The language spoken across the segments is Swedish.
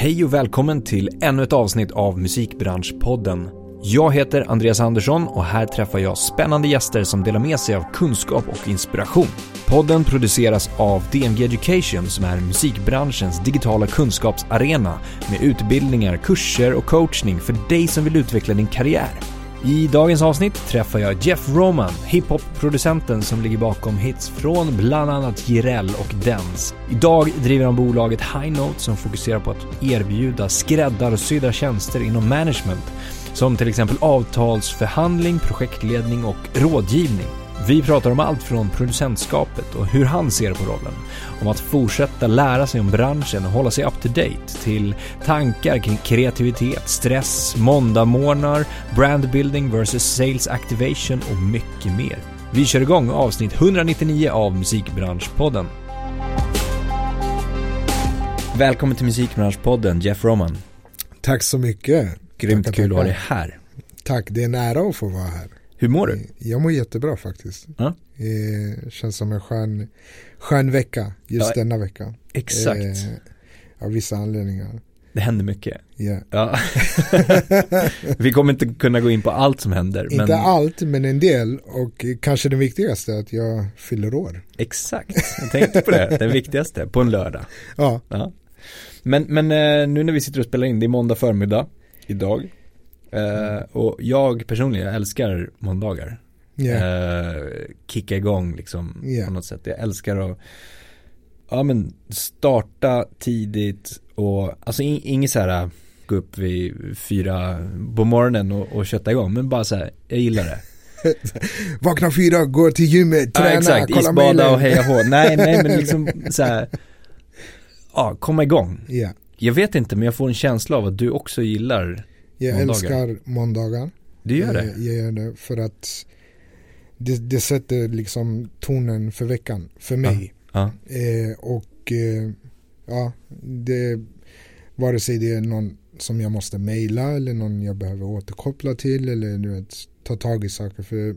Hej och välkommen till ännu ett avsnitt av Musikbranschpodden. Jag heter Andreas Andersson och här träffar jag spännande gäster som delar med sig av kunskap och inspiration. Podden produceras av DMG Education som är musikbranschens digitala kunskapsarena med utbildningar, kurser och coachning för dig som vill utveckla din karriär. I dagens avsnitt träffar jag Jeff Roman, hiphop-producenten som ligger bakom hits från bland annat Jireel och Dens. Idag driver han bolaget High Note som fokuserar på att erbjuda skräddarsydda tjänster inom management, som till exempel avtalsförhandling, projektledning och rådgivning. Vi pratar om allt från producentskapet och hur han ser på rollen, om att fortsätta lära sig om branschen och hålla sig up to date, till tankar kring kreativitet, stress, måndagmorgnar, brandbuilding versus sales activation och mycket mer. Vi kör igång avsnitt 199 av Musikbranschpodden. Välkommen till Musikbranschpodden, Jeff Roman. Tack så mycket. Grymt Tackar, kul att ha dig här. Tack, det är en ära att få vara här. Hur mår du? Jag mår jättebra faktiskt. Ja. Eh, känns som en skön, skön vecka just Ja, denna vecka. Exakt. Eh, av vissa anledningar. Det händer mycket. Ja. Ja. Vi kommer inte kunna gå in på allt som händer. Inte men allt, men en del. Och kanske det viktigaste är att jag fyller år. Exakt, jag tänkte på det. Det viktigaste, på en lördag. Ja, Ja. Men, men eh, nu när vi sitter och spelar in, det är måndag förmiddag idag. Eh, och jag personligen, jag älskar måndagar. ja, Eh, kicka igång liksom Ja. på något sätt. Jag älskar att ja, men starta tidigt och alltså in, inget så här gå upp vid fyra på morgonen och, och kötta igång. Men bara så här, jag gillar det. Vakna fyra, gå till gymmet, träna, ja, exakt, kolla isbada mejlen. och heja hå. Nej, nej men liksom så här, ja, komma igång. Ja, Jag vet inte men jag får en känsla av att du också gillar, jag Måndagar. älskar måndagar. du gör det? Jag gör det för att det, det sätter liksom tonen för veckan, för mig. Ja, Eh, och eh, ja, det, vare sig det är någon som jag måste mejla eller någon jag behöver återkoppla till eller du vet, ta tag i saker. För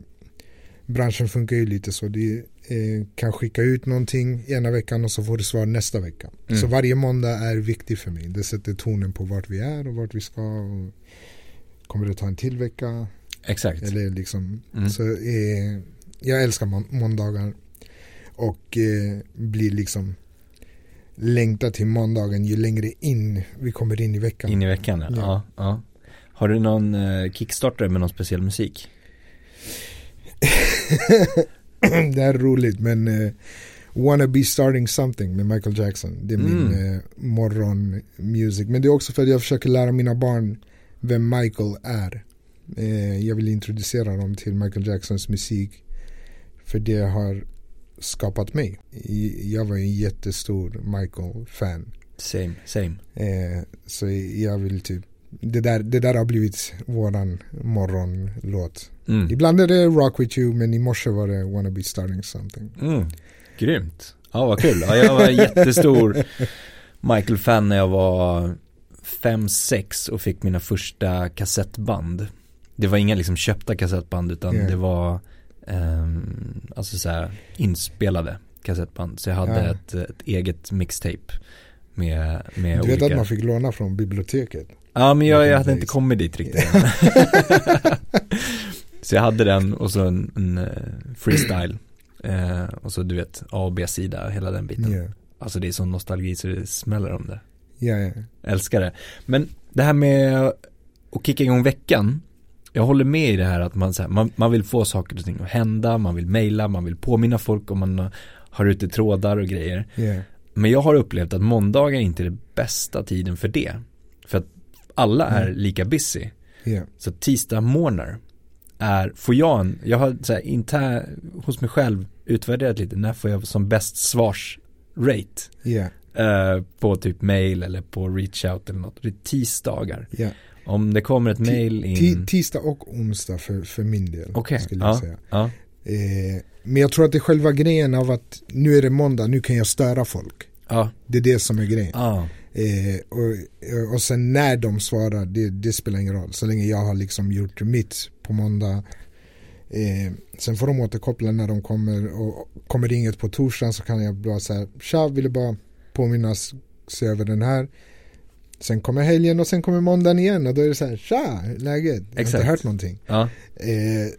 branschen funkar ju lite så. Det eh, kan skicka ut någonting ena veckan och så får du svar nästa vecka. Mm. Så varje måndag är viktig för mig. Det sätter tonen på vart vi är och vart vi ska. Och kommer det ta en till vecka? exakt. Eller liksom, Mm. så eh, jag älskar må- måndagar och eh, blir liksom längtar till måndagen ju längre in vi kommer in i veckan. In i veckan ja. Ja. ja. Har du någon eh, kickstarter med någon speciell musik? det är roligt men eh, Wanna be starting something med Michael Jackson. Det är min Mm. eh, morgonmusik. Men det är också för att jag försöker lära mina barn vem Michael är. Eh, jag vill introducera dem till Michael Jacksons musik. För det har skapat mig. Jag var en jättestor Michael-fan. Same, same. Eh, så jag vill typ det där, det där har blivit våran morgonlåt. Mm. Ibland är det Rock With You men i morse var det Wanna Be Starting Something. Mm. Grymt. Ja vad kul. Ja, jag var jättestor Michael-fan när jag var 5-6 och fick mina första kassettband. Det var inga liksom köpta kassettband utan Ja. det var ehm, alltså så här inspelade kassettband. Så jag hade Ja. ett, ett eget mixtape med, med Du vet olika att man fick låna från biblioteket? Ja men jag, jag hade inte kommit dit riktigt Så jag hade den och så en, en eh, freestyle eh, Och så du vet A och B-sida, hela den biten Ja, Alltså det är sån nostalgi så det smäller om det ja, ja. Älskar det Men det här med att kicka igång veckan Jag håller med i det här att man, så här, man, man vill få saker och ting att hända Man vill mejla, man vill påminna folk om man har ute trådar och grejer ja. men jag har upplevt att måndagar är inte är den bästa tiden för det. För att alla är Mm. lika busy. ja. Så tisdag morgnar är, får jag en, jag har så här, inte hos mig själv utvärderat lite, när får jag som bäst svarsrate? ja. Eh, på typ mail eller på reach out eller något. Det är tisdagar. ja. Om det kommer ett mail in. Ti- tisdag och onsdag för, för min del. Okej, skulle jag ja, säga. ja, Eh, men jag tror att det är själva grejen av att nu är det måndag, nu kan jag störa folk. ja, Det är det som är grejen. ja, Eh, och, och sen när de svarar, det, det spelar ingen roll. Så länge jag har liksom gjort mitt på måndag. Eh, sen får de återkoppla när de kommer och kommer inget på torsdagen så kan jag bara säga tja, ville bara påminnas, se över den här. Sen kommer helgen och sen kommer måndagen igen och då är det så här, tja, läget? Jag har Exakt. inte hört någonting. Ja, Eh,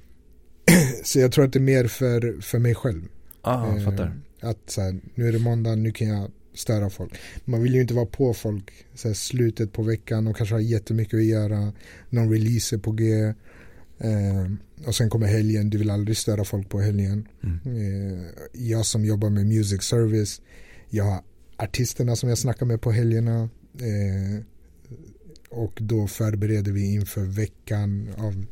så jag tror att det är mer för, för mig själv. ah, Eh, fattar. Att så här, nu är det måndag, nu kan jag störa folk. Man vill ju inte vara på folk så här, slutet på veckan och kanske har jättemycket att göra. Någon release är på G. Eh, och sen kommer helgen, du vill aldrig störa folk på helgen. Mm. Eh, jag som jobbar med music service, jag har artisterna som jag snackar med på helgerna. Eh, och då förbereder vi inför veckan av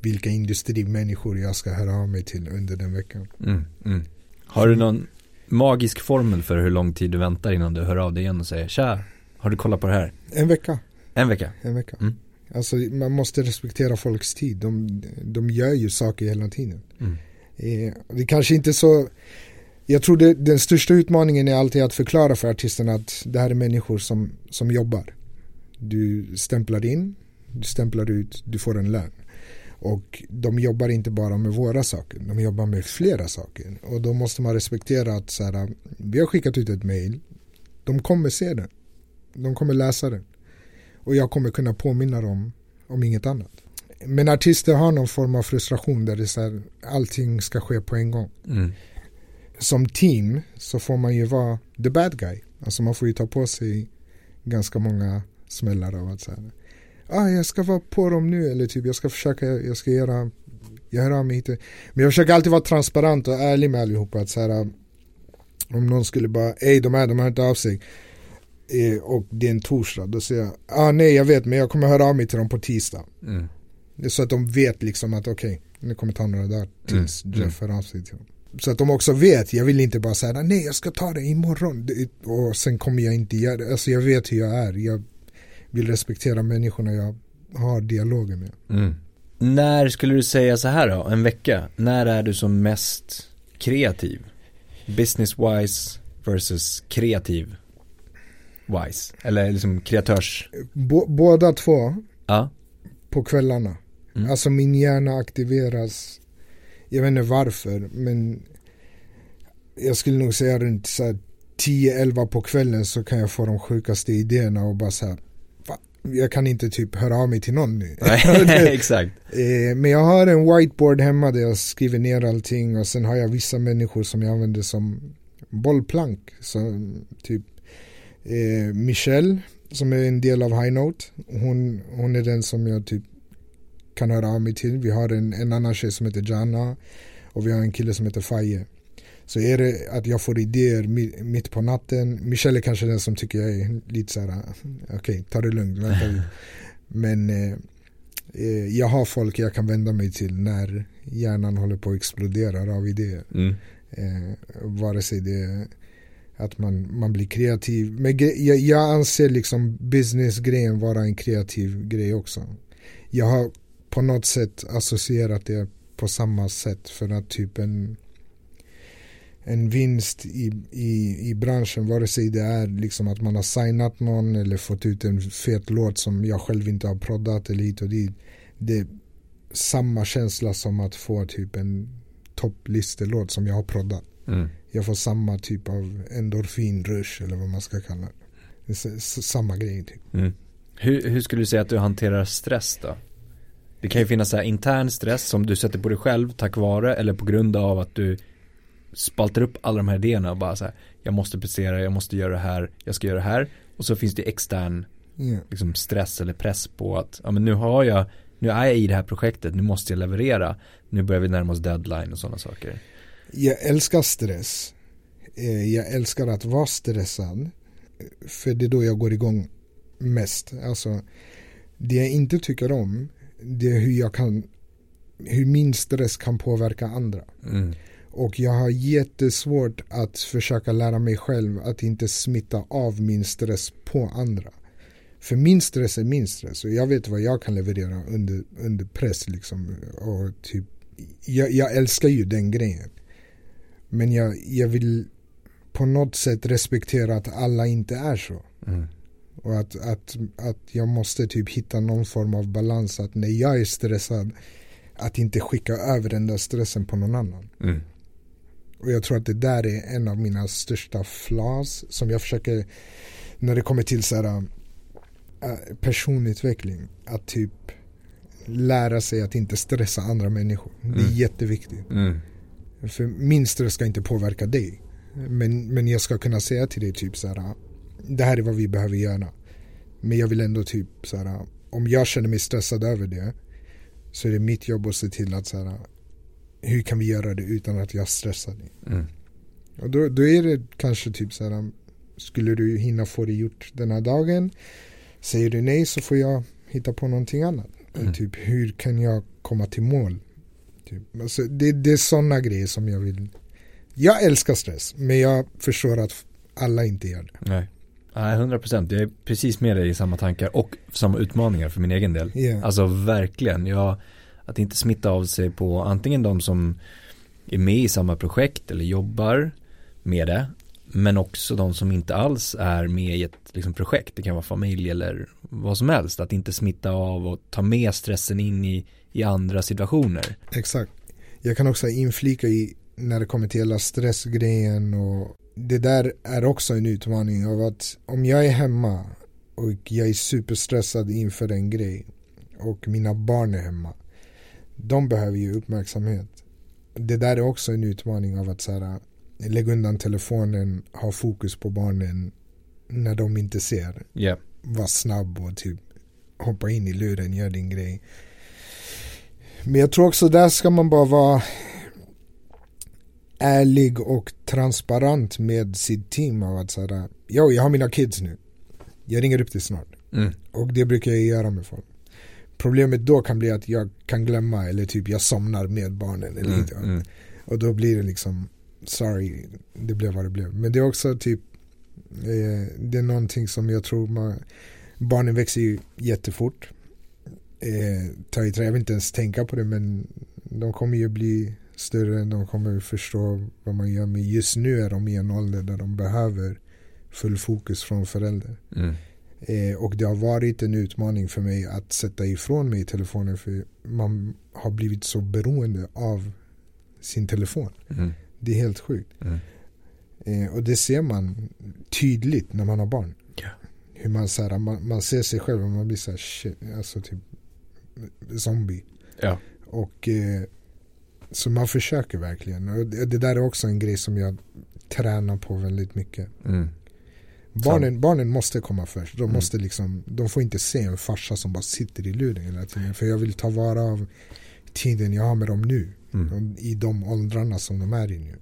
vilka industrimänniskor jag ska höra av mig till under den veckan. Mm, mm. Har du någon magisk formel för hur lång tid du väntar innan du hör av dig igen och säger tja, har du kollat på det här? En vecka. En vecka? En vecka. Mm. Alltså man måste respektera folks tid. De, de gör ju saker hela tiden. Mm. Eh, det kanske inte är så jag tror det, den största utmaningen är alltid att förklara för artisterna att det här är människor som, som jobbar. Du stämplar in, du stämplar ut, du får en lön. Och de jobbar inte bara med våra saker, de jobbar med flera saker. Och då måste man respektera att så här, vi har skickat ut ett mail, de kommer se den. De kommer läsa den. Och jag kommer kunna påminna dem om inget annat. Men artister har någon form av frustration där det är så här, allting ska ske på en gång. Mm. Som team så får man ju vara the bad guy. Alltså man får ju ta på sig ganska många smällar av att säga ah, jag ska vara på dem nu eller typ jag ska försöka, jag ska göra, jag hör av mig hit. Men jag försöker alltid vara transparent och ärlig med allihopa att så här, om någon skulle bara, ej de här, de har inte av sig eh, och det är en torsdag, då säger jag, ah nej jag vet men jag kommer höra av mig till dem på tisdag. Mm. Så att de vet liksom att okej, nu kommer ta några dagar tills Mm, Jeff hör av sig till dem. Så att de också vet, jag vill inte bara säga nej jag ska ta det imorgon och sen kommer jag inte göra det. Alltså jag vet hur jag är, jag vill respektera människorna jag har dialoger med. Mm. När skulle du säga så här då, en vecka? När är du som mest kreativ? Business wise versus kreativ wise? Eller liksom kreatörs... Bå- båda två Ja. på kvällarna. Mm. Alltså min hjärna aktiveras, jag vet inte varför, men jag skulle nog säga runt så här 10-11 på kvällen så kan jag få de sjukaste idéerna och bara så här, "Va? jag kan inte typ höra av mig till någon nu. Nej, exakt. Eh, men jag har en whiteboard hemma där jag skriver ner allting och sen har jag vissa människor som jag använder som bollplank. Så, typ eh, Michelle som är en del av High Note. Hon, hon är den som jag typ kan höra av mig till. Vi har en, en annan tjej som heter Jana och vi har en kille som heter Faye. Så är det att jag får idéer mi- mitt på natten. Michelle är kanske den som tycker jag är lite så här, okej ta det lugnt, vänta. Men eh, eh, jag har folk jag kan vända mig till när hjärnan håller på att explodera av idéer. Mm. Eh, vare sig det är att man, man blir kreativ. Men jag, jag anser liksom businessgrejen vara en kreativ grej också. Jag har på något sätt associerat det på samma sätt för att typ en en vinst i, i, i branschen vare sig det är liksom att man har signat någon eller fått ut en fet låt som jag själv inte har proddat eller hit och dit. Det är samma känsla som att få typ en topplistelåt som jag har proddat. Mm. Jag får samma typ av endorfinrush eller vad man ska kalla det. det samma grej typ. Mm. Hur, hur skulle du säga att du hanterar stress då? Det kan ju finnas så här intern stress som du sätter på dig själv tack vare eller på grund av att du spaltar upp alla de här idéerna och bara så här, jag måste prestera, jag måste göra det här, jag ska göra det här. Och så finns det extern Ja. liksom stress eller press på att, ja men nu har jag, nu är jag i det här projektet, nu måste jag leverera, nu börjar vi närma oss deadline och sådana saker. Jag älskar stress. Eh, Jag älskar att vara stressad. För det är då jag går igång mest. Alltså, det jag inte tycker om, det är hur jag kan, hur min stress kan påverka andra. Mm. Och jag har jättesvårt att försöka lära mig själv att inte smitta av min stress på andra. För min stress är min stress och jag vet vad jag kan leverera under, under press liksom. Och typ, jag, jag älskar ju den grejen. Men jag, jag vill på något sätt respektera att alla inte är så. Mm. Och att, att, att jag måste typ hitta någon form av balans att när jag är stressad att inte skicka över den där stressen på någon annan. Mm. Och jag tror att det där är en av mina största flaws som jag försöker när det kommer till så här, eh, personutveckling. Att typ lära sig att inte stressa andra människor. Det är Mm. jätteviktigt. Mm. För min stress ska inte påverka dig. Men, men jag ska kunna säga till dig typ så här. Det här är vad vi behöver göra. Men jag vill ändå typ så här. Om jag känner mig stressad över det. Så är det mitt jobb att se till att så här. Hur kan vi göra det utan att jag stressar dig? Mm. Och då, då är det kanske typ så här. Skulle du hinna få det gjort den här dagen? Säger du nej så får jag hitta på någonting annat. Mm. Typ hur kan jag komma till mål? Typ. Alltså, det, det är sådana grejer som jag vill. Jag älskar stress men jag förstår att alla inte gör det. Nej. Nej, 100 procent. Jag är precis med dig i samma tankar och samma utmaningar för min egen del. Yeah. Alltså verkligen. Jag, att inte smitta av sig på antingen de som är med i samma projekt eller jobbar med det. Men också de som inte alls är med i ett liksom, projekt. Det kan vara familj eller vad som helst. Att inte smitta av och ta med stressen in i, i andra situationer. Exakt. Jag kan också inflika i när det kommer till hela stressgrejen och det där är också en utmaning av att om jag är hemma och jag är superstressad inför en grej och mina barn är hemma. De behöver ju uppmärksamhet. Det där är också en utmaning av att så här, lägga undan telefonen, ha fokus på barnen när de inte ser. Ja. Var snabb och typ hoppa in i luren, gör din grej. Men jag tror också där ska man bara vara ärlig och transparent med sitt team av att säga Jo, jag har mina kids nu. Jag ringer upp dig snart. Mm. Och det brukar jag göra med folk. Problemet då kan bli att jag kan glömma eller typ jag somnar med barnen eller Mm. inte. Mm. Och då blir det liksom sorry, det blev vad det blev. Men det är också typ eh, det är någonting som jag tror man, barnen växer ju jättefort. Eh, tar ju, jag vill inte ens tänka på det men de kommer ju bli större, de kommer förstå vad man gör. Men just nu är de i en ålder där de behöver full fokus från förälder. Mm. Eh, och det har varit en utmaning för mig att sätta ifrån mig telefonen för man har blivit så beroende av sin telefon. Mm. Det är helt sjukt. Mm. Eh, och det ser man tydligt när man har barn. Ja. Hur man, så här, man, man ser sig själv och man blir så här, shit, alltså typ zombie. Ja. Och eh, så man försöker verkligen. Och det, det där är också en grej som jag tränar på väldigt mycket. Mm. Barnen, barnen måste komma först. De, Mm. måste liksom, de får inte se en farsa som bara sitter i luren hela tiden. För jag vill ta vara av tiden jag har med dem nu. Mm. I de åldrarna som de är i nu.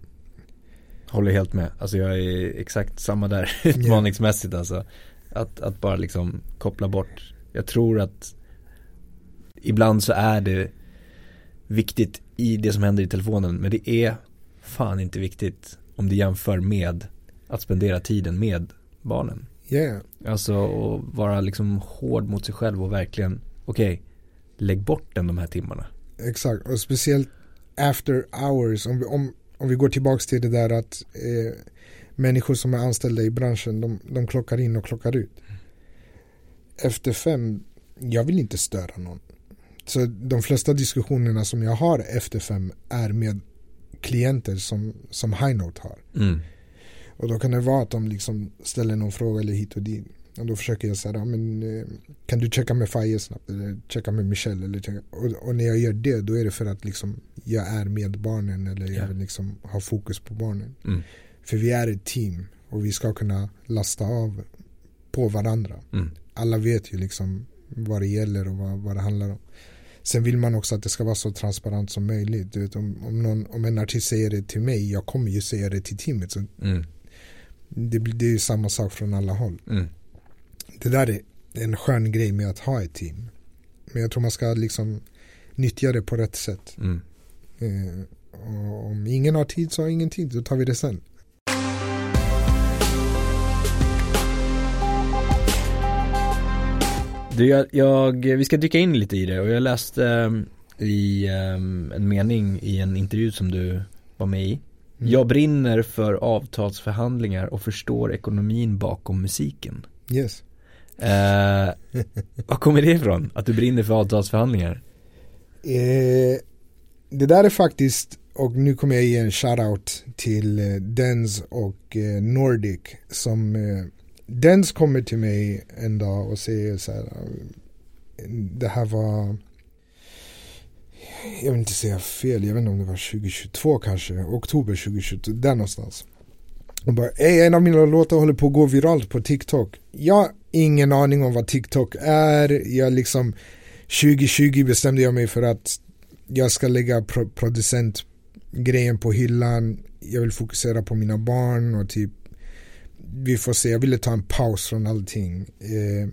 Håller helt med. Alltså jag är exakt samma där utmaningsmässigt alltså. Att, att bara liksom koppla bort. Jag tror att ibland så är det viktigt i det som händer i telefonen. Men det är fan inte viktigt om du jämför med att spendera tiden med barnen. Yeah. Alltså att vara liksom hård mot sig själv och verkligen, okej, lägg bort den de här timmarna. Exakt, och speciellt after hours. Om vi, om, om vi går tillbaks till det där att eh, människor som är anställda i branschen, de, de klockar in och klockar ut. Efter fem, jag vill inte störa någon. Så de flesta diskussionerna som jag har efter fem är med klienter som, som Highnote har. Mm. Och då kan det vara att de liksom ställer någon fråga eller hit och dit. Och då försöker jag säga, men eh, kan du checka med Faye snabbt? Eller checka med Michelle? Eller checka. Och, och när jag gör det, då är det för att liksom jag är med barnen eller Ja. jag vill liksom ha fokus på barnen. Mm. För vi är ett team och vi ska kunna lasta av på varandra. Mm. Alla vet ju liksom vad det gäller och vad, vad det handlar om. Sen vill man också att det ska vara så transparent som möjligt. Du vet, om, om, någon, om en artist säger det till mig, jag kommer ju säga det till teamet. Så Mm. det, det är ju samma sak från alla håll. Mm. Det där är en skön grej med att ha ett team. Men jag tror man ska liksom nyttja det på rätt sätt. Mm. Eh, om ingen har tid så har ingen tid, då tar vi det sen. Du, jag, jag, vi ska dyka in lite i det och jag läste ehm, i ehm, en mening i en intervju som du var med i. Mm. Jag brinner för avtalsförhandlingar och förstår ekonomin bakom musiken. Yes. Eh, var kommer det ifrån? Att du brinner för avtalsförhandlingar? Eh, det där är faktiskt, och nu kommer jag ge en shoutout till eh, Dens och eh, Nordic som eh, Dens kommer till mig en dag och säger så här, det här var jag vill inte säga fel, jag vet inte om det var 2022 kanske, oktober 2022, där någonstans. Och bara, en av mina låtar håller på att gå viralt på TikTok. Jag har ingen aning om vad TikTok är, jag liksom 2020 bestämde jag mig för att jag ska lägga pro producentgrejen på hyllan, jag vill fokusera på mina barn och typ vi får se, jag ville ta en paus från allting. Eh,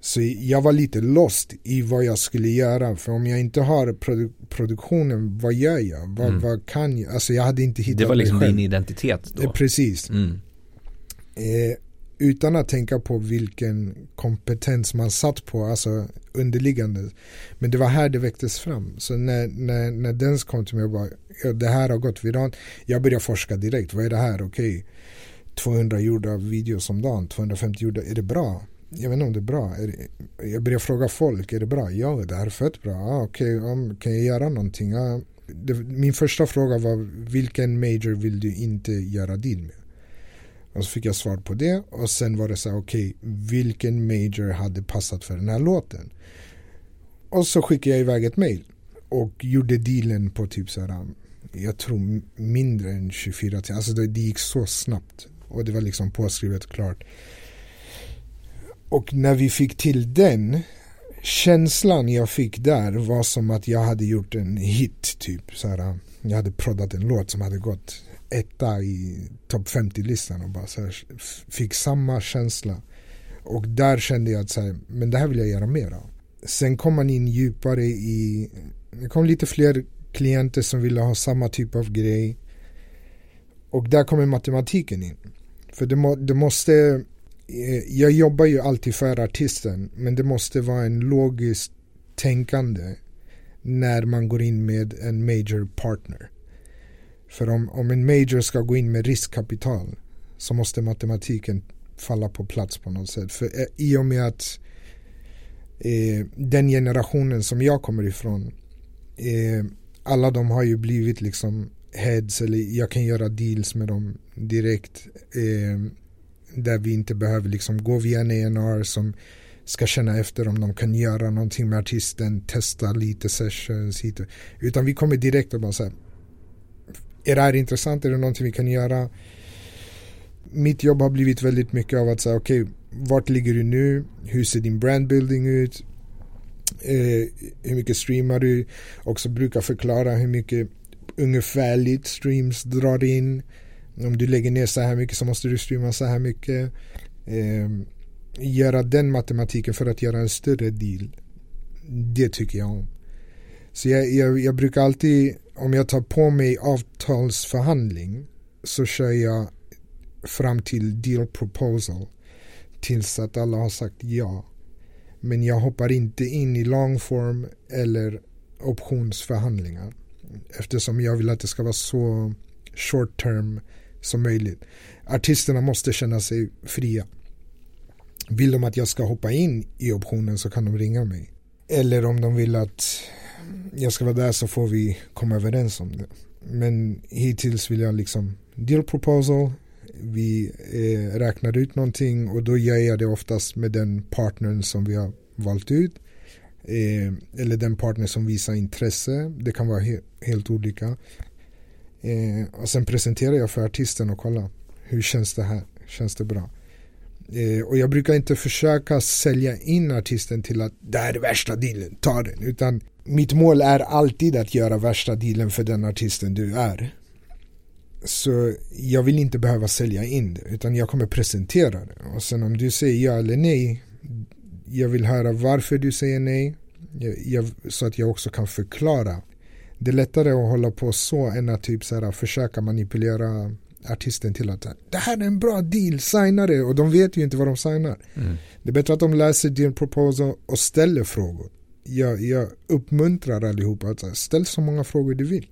så jag var lite lost i vad jag skulle göra. För om jag inte har produ produktionen, vad gör jag? Vad, mm. vad, kan jag? Alltså jag hade inte hittat Det var liksom din identitet då? Eh, precis. Mm. Eh, utan att tänka på vilken kompetens man satt på, alltså underliggande. Men det var här det väcktes fram. Så när, när, när den kom till mig och bara, ja, det här har gått viralt. Jag började forska direkt, vad är det här? Okej, okay. 200 gjorda videos om dagen, 250 gjorda, är det bra? jag vet inte om det är bra. jag börjar fråga folk, är det bra? Ja, det här är fett bra. Ah, okay, um, kan jag göra någonting? Ah, det, min första fråga var vilken major vill du inte göra deal med? Och så fick jag svar på det och sen var det så här, okej, okay, vilken major hade passat för den här låten? Och så skickade jag iväg ett mail och gjorde dealen på typ så här, jag tror mindre än 24 timmar. Alltså det, det gick så snabbt och det var liksom påskrivet klart. Och när vi fick till den känslan jag fick där var som att jag hade gjort en hit typ. Så här, äh, jag hade proddat en låt som hade gått etta i topp 50-listan och bara så här, fick samma känsla. Och där kände jag att så här, men det här vill jag göra mer av. Sen kom man in djupare i, det kom lite fler klienter som ville ha samma typ av grej. Och där kommer matematiken in. För det, må, det måste eh, jag jobbar ju alltid för artisten men det måste vara en logiskt tänkande när man går in med en major partner. För om, om en major ska gå in med riskkapital så måste matematiken falla på plats på något sätt. För eh, i och med att eh, den generationen som jag kommer ifrån eh, alla de har ju blivit liksom heads eller jag kan göra deals med dem direkt. Eh, där vi inte behöver liksom gå via en ENR som ska känna efter om de kan göra någonting med artisten, testa lite sessions hit. Utan vi kommer direkt och bara säga är det här intressant? Är det någonting vi kan göra? Mitt jobb har blivit väldigt mycket av att säga okej, okay, vart ligger du nu? Hur ser din brandbuilding ut? Eh, hur mycket streamar du? Också brukar förklara hur mycket ungefärligt streams drar in om du lägger ner så här mycket så måste du streama så här mycket. Eh, göra den matematiken för att göra en större deal. Det tycker jag om. Så jag, jag, jag brukar alltid, om jag tar på mig avtalsförhandling så kör jag fram till deal proposal tills att alla har sagt ja. Men jag hoppar inte in i long form eller optionsförhandlingar eftersom jag vill att det ska vara så short term som möjligt. Artisterna måste känna sig fria. Vill de att jag ska hoppa in i optionen så kan de ringa mig. Eller om de vill att jag ska vara där så får vi komma överens om det. Men hittills vill jag liksom deal proposal, vi eh, räknar ut någonting och då gör jag det oftast med den partnern som vi har valt ut. Eh, eller den partner som visar intresse. Det kan vara he helt olika. Eh, och sen presenterar jag för artisten och kollar hur känns det här, känns det bra? Eh, och jag brukar inte försöka sälja in artisten till att det här är värsta dealen, ta den. Utan mitt mål är alltid att göra värsta dealen för den artisten du är. Så jag vill inte behöva sälja in det utan jag kommer presentera det. Och sen om du säger ja eller nej, jag vill höra varför du säger nej. Jag, så att jag också kan förklara det är lättare att hålla på så än att typ så här, försöka manipulera artisten till att det här är en bra deal, signa det och de vet ju inte vad de signar. Mm. Det är bättre att de läser din proposal och ställer frågor. Jag, jag uppmuntrar allihopa att ställ så många frågor du vill.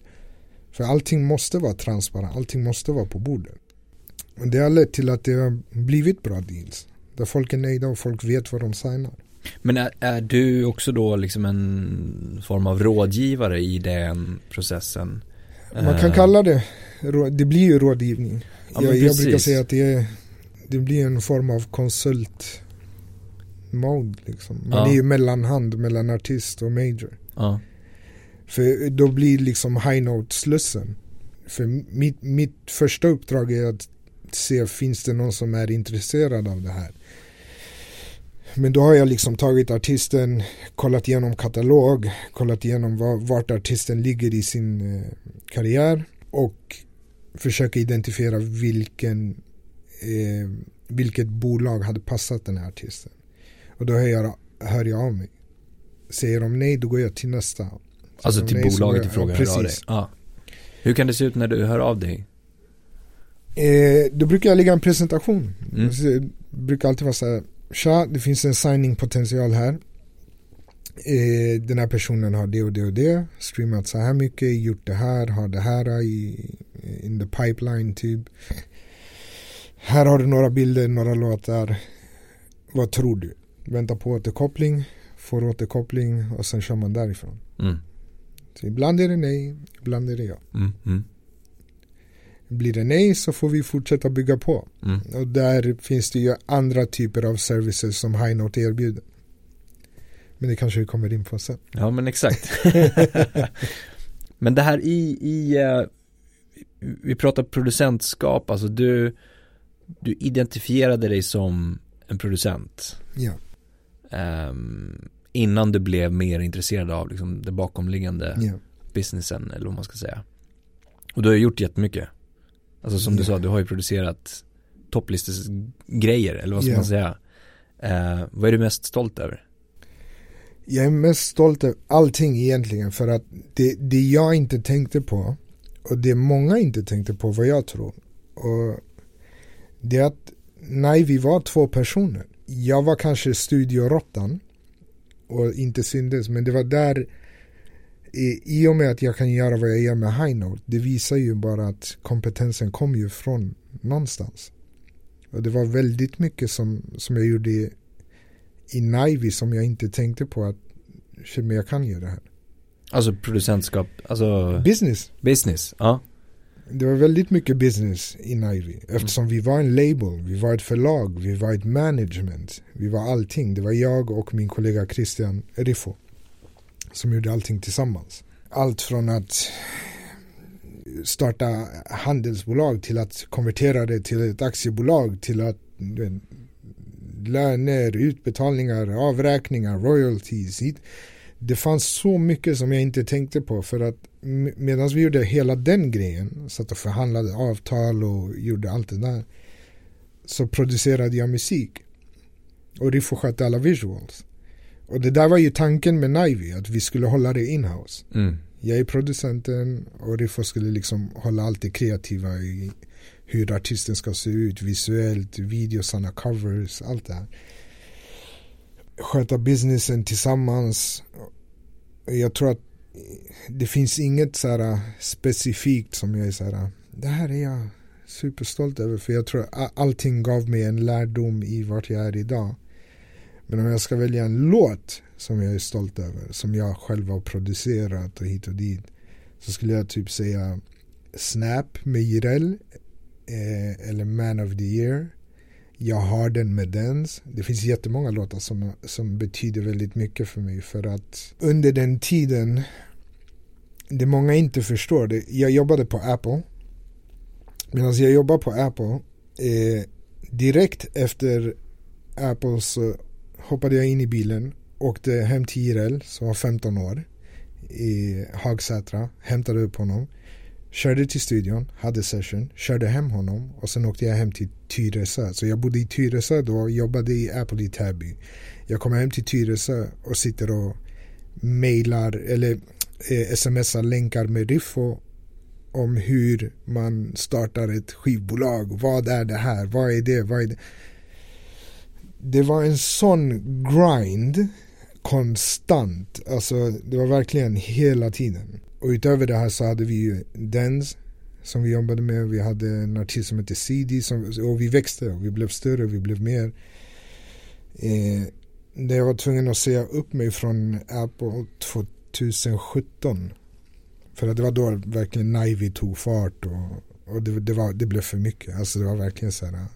För allting måste vara transparent, allting måste vara på bordet. Och det har lett till att det har blivit bra deals. Där folk är nöjda och folk vet vad de signar. Men är, är, du också då liksom en form av rådgivare i den processen? Man kan eh. kalla det, det blir ju rådgivning. Ja, jag, jag, brukar säga att det är, det blir en form av konsult mode liksom. Man Ja. är ju mellanhand mellan artist och major. Ja. För då blir liksom high note slussen. För mitt, mitt första uppdrag är att se finns det någon som är intresserad av det här. Men då har jag liksom tagit artisten, kollat igenom katalog, kollat igenom var, vart artisten ligger i sin eh, karriär och försöka identifiera vilken, eh, vilket bolag hade passat den här artisten. Och då hör jag, hör jag av mig. Säger de nej, då går jag till nästa. Alltså de till nej, så bolaget i fråga jag- hör ja, av dig. precis. Ja. Hur kan det se ut när du hör av dig? Eh, då brukar jag lägga en presentation. Mm. Så brukar alltid vara så här. Tja, det finns en signing potential här. Eh, den här personen har det och det och det. Streamat så här mycket, gjort det här, har det här i in the pipeline typ. Här har du några bilder, några låtar. Vad tror du? Vänta på återkoppling, får återkoppling och sen kör man därifrån. Mm. Så ibland är det nej, ibland är det ja. Mm. Mm. Blir det nej så får vi fortsätta bygga på. Mm. Och där finns det ju andra typer av services som Highnote erbjuder. Men det kanske vi kommer in på sen. Ja men exakt. men det här i, i eh, vi pratar producentskap, alltså du, du identifierade dig som en producent Ja, ehm, innan du blev mer intresserad av liksom, det bakomliggande ja, businessen eller vad man ska säga. Och du har gjort jättemycket. Alltså som du sa, du har ju producerat topplistesgrejer eller vad ska Ja. man säga. Eh, vad är du mest stolt över? Jag är mest stolt över allting egentligen för att det, det jag inte tänkte på och det många inte tänkte på vad jag tror. Och det är att nej, vi var två personer. Jag var kanske studioråttan och inte syndes men det var där i, i och med att jag kan göra vad jag gör med High Note det visar ju bara att kompetensen kom ju från någonstans. Och det var väldigt mycket som, som jag gjorde i, i Nivy som jag inte tänkte på att men jag kan göra det här. Alltså producentskap, alltså Business. business, ja. Det var väldigt mycket business i Nivy eftersom vi var en label, vi var ett förlag, vi var ett management, vi var allting. Det var jag och min kollega Christian Riffo som gjorde allting tillsammans. Allt från att starta handelsbolag till att konvertera det till ett aktiebolag till att vet, löner, utbetalningar, avräkningar, royalties. Det fanns så mycket som jag inte tänkte på för att medan vi gjorde hela den grejen, satt och förhandlade avtal och gjorde allt det där så producerade jag musik och Riffo skötte alla visuals. Och det där var ju tanken med Nivy, att vi skulle hålla det inhouse. Mm. Jag är producenten och Riffo skulle liksom hålla allt det kreativa i hur artisten ska se ut visuellt, videosarna, covers, allt det här. Sköta businessen tillsammans. Jag tror att det finns inget så här specifikt som jag är så här, det här är jag superstolt över för jag tror att allting gav mig en lärdom i vart jag är idag. Men om jag ska välja en låt som jag är stolt över, som jag själv har producerat och hit och dit, så skulle jag typ säga Snap med Jireel eh, eller Man of the Year. Jag har den med Dens. Det finns jättemånga låtar som, som betyder väldigt mycket för mig för att under den tiden det många inte förstår, det, jag jobbade på Apple medan jag jobbade på Apple eh, direkt efter Apples eh, hoppade jag in i bilen åkte hem till Jireel som var 15 år i Hagsätra, hämtade upp honom körde till studion, hade session, körde hem honom och sen åkte jag hem till Tyresö. Så jag bodde i Tyresö då och jobbade i Apple i Täby. Jag kommer hem till Tyresö och sitter och mejlar eller eh, smsar länkar med Riffo om hur man startar ett skivbolag. Vad är det här? Vad är det? Vad är det? Det var en sån grind konstant. Alltså det var verkligen hela tiden. Och utöver det här så hade vi ju Dens som vi jobbade med. Vi hade en artist som hette CD som, och vi växte och vi blev större och vi blev mer. Eh, där jag var tvungen att säga upp mig från Apple 2017. För att det var då verkligen Nivy tog fart och, och det, det, var, det blev för mycket. Alltså det var verkligen så här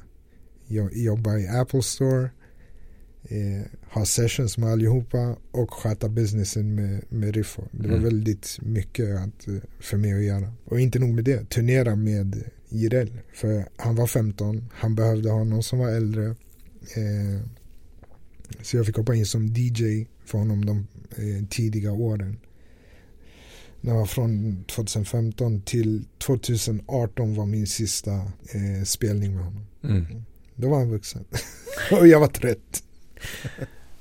jobba i Apple Store, eh, ha sessions med allihopa och sköta businessen med, med Riffo. Det var mm. väldigt mycket att, eh, för mig att göra. Och inte nog med det, turnera med Jireel. För han var 15, han behövde ha någon som var äldre. Eh, så jag fick hoppa in som DJ för honom de eh, tidiga åren. Det var från 2015 till 2018 var min sista eh, spelning med honom. Mm. Då var han vuxen. och jag var trött.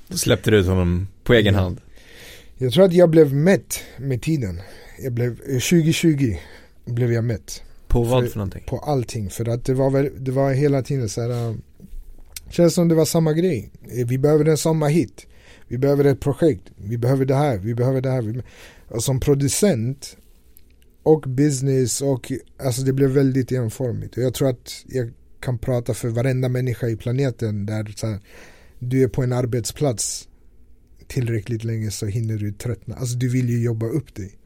Då släppte du ut honom på egen hand. Jag tror att jag blev mätt med tiden. Jag blev, 2020 eh, blev jag mätt. På vad för, för någonting? På allting. För att det var, väl, det var hela tiden så här. Um, känns som det var samma grej. Eh, vi behöver en sommarhit. Vi behöver ett projekt. Vi behöver det här. Vi behöver det här. Och som producent och business och alltså det blev väldigt enformigt. Och jag tror att jag kan prata för varenda människa i planeten där så här, du är på en arbetsplats tillräckligt länge så hinner du tröttna. Alltså du vill ju jobba upp dig.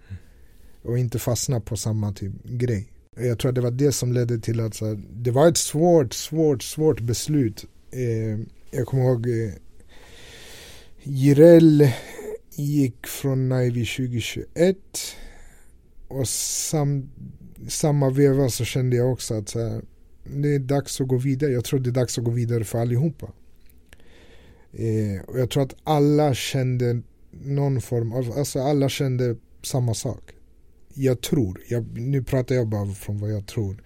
Och inte fastna på samma typ grej. Jag tror att det var det som ledde till att så här, det var ett svårt, svårt, svårt beslut. Eh, jag kommer ihåg eh, Jireel gick från Navy 2021 och sam, samma veva så kände jag också att så här, det är dags att gå vidare. Jag tror det är dags att gå vidare för allihopa. Eh, och jag tror att alla kände någon form av, alltså alla kände samma sak. Jag tror, jag, nu pratar jag bara från vad jag tror.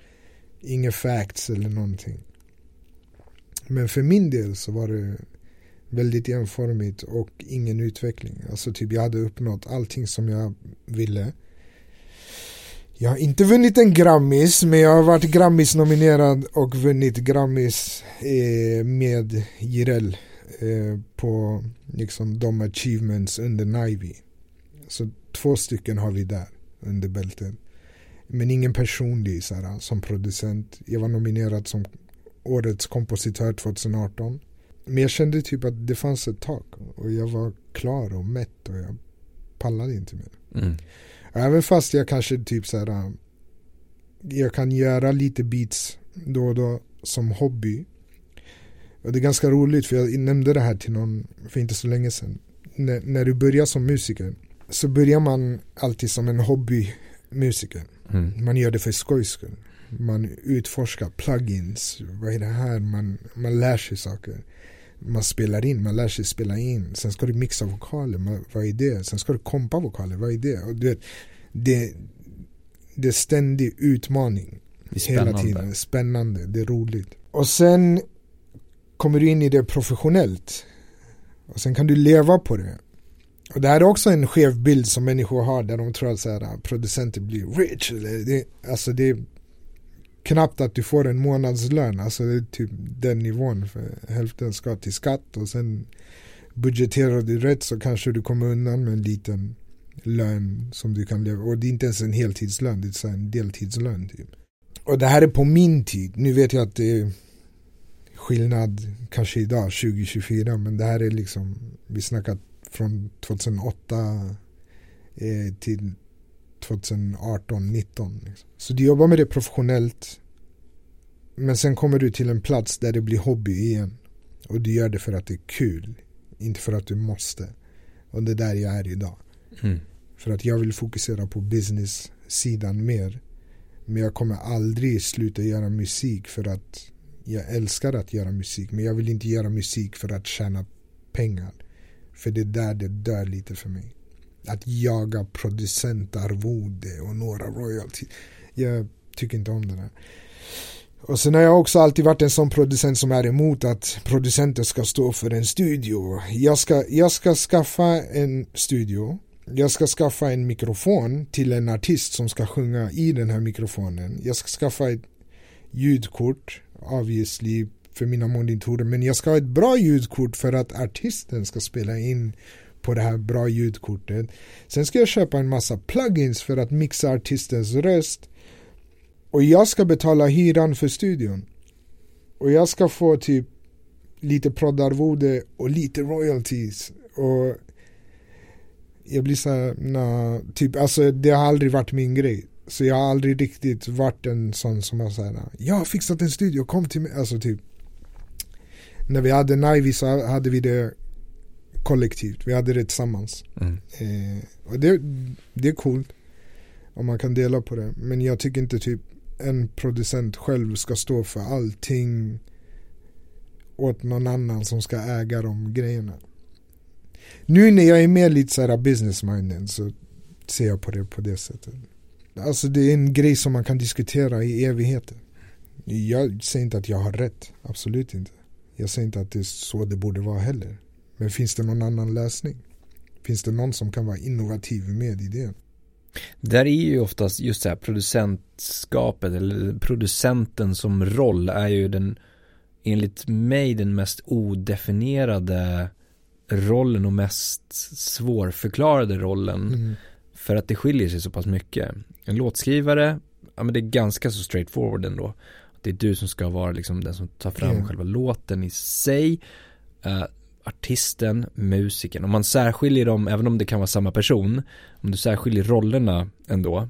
Inga facts eller någonting. Men för min del så var det väldigt enformigt och ingen utveckling. Alltså typ jag hade uppnått allting som jag ville. Jag har inte vunnit en Grammis men jag har varit Grammis nominerad och vunnit Grammis eh, med Jireel eh, på liksom de achievements under Nivy. Så två stycken har vi där under bältet. Men ingen personlig så här, som producent. Jag var nominerad som årets kompositör 2018. Men jag kände typ att det fanns ett tak och jag var klar och mätt och jag pallade inte mer. Mm. Även fast jag kanske typ så här, jag kan göra lite beats då och då som hobby. Och det är ganska roligt för jag nämnde det här till någon för inte så länge sedan. N när du börjar som musiker så börjar man alltid som en hobbymusiker. Mm. Man gör det för skojs skull. Man utforskar plugins, vad är det här? Man, man lär sig saker. Man spelar in, man lär sig spela in. Sen ska du mixa vokaler, vad är det? Sen ska du kompa vokaler, vad är det? Och du vet, det, det är ständig utmaning. Det hela tiden. Spännande, det är roligt. Och sen kommer du in i det professionellt. Och sen kan du leva på det. Och det här är också en skev bild som människor har där de tror att så här, producenter blir rich. Det, alltså det är knappt att du får en månadslön. Alltså det är typ den nivån. För hälften ska till skatt och sen budgeterar du rätt så kanske du kommer undan med en liten lön som du kan leva. Och det är inte ens en heltidslön, det är en deltidslön typ. Och det här är på min tid. Nu vet jag att det är skillnad kanske idag 2024 men det här är liksom vi snackar från 2008 eh, till 2018, 19. Liksom. Så du jobbar med det professionellt men sen kommer du till en plats där det blir hobby igen. Och du gör det för att det är kul. Inte för att du måste. Och det är där jag är idag. Mm. För att jag vill fokusera på business-sidan mer. Men jag kommer aldrig sluta göra musik för att jag älskar att göra musik. Men jag vill inte göra musik för att tjäna pengar. För det är där det dör lite för mig. Att jaga producentarvode och några royalty. Jag tycker inte om det där. Och sen har jag också alltid varit en sån producent som är emot att producenter ska stå för en studio. Jag ska, jag ska skaffa en studio. Jag ska skaffa en mikrofon till en artist som ska sjunga i den här mikrofonen. Jag ska skaffa ett ljudkort, obviously för mina monitorer. Men jag ska ha ett bra ljudkort för att artisten ska spela in på det här bra ljudkortet. Sen ska jag köpa en massa plugins för att mixa artistens röst. Och jag ska betala hyran för studion. Och jag ska få typ lite proddarvode och lite royalties. Och jag blir såhär, nah, typ, alltså det har aldrig varit min grej. Så jag har aldrig riktigt varit en sån som har såhär, jag har fixat en studio, kom till mig. Alltså typ. När vi hade Naivi så hade vi det kollektivt. Vi hade det tillsammans. Mm. Eh, och det, det är coolt. Om man kan dela på det. Men jag tycker inte typ en producent själv ska stå för allting åt någon annan som ska äga de grejerna. Nu när jag är mer lite såhär business minded så ser jag på det på det sättet. Alltså det är en grej som man kan diskutera i evigheter. Jag säger inte att jag har rätt, absolut inte. Jag säger inte att det är så det borde vara heller. Men finns det någon annan lösning? Finns det någon som kan vara innovativ med idén? Där är ju oftast just det här producentskapet eller producenten som roll är ju den enligt mig den mest odefinierade rollen och mest svårförklarade rollen. Mm. För att det skiljer sig så pass mycket. En låtskrivare, ja men det är ganska så straightforward ändå. Det är du som ska vara liksom den som tar fram Mm. själva låten i sig. Eh, artisten, musiken. Om man särskiljer dem, även om det kan vara samma person, om du särskiljer rollerna ändå,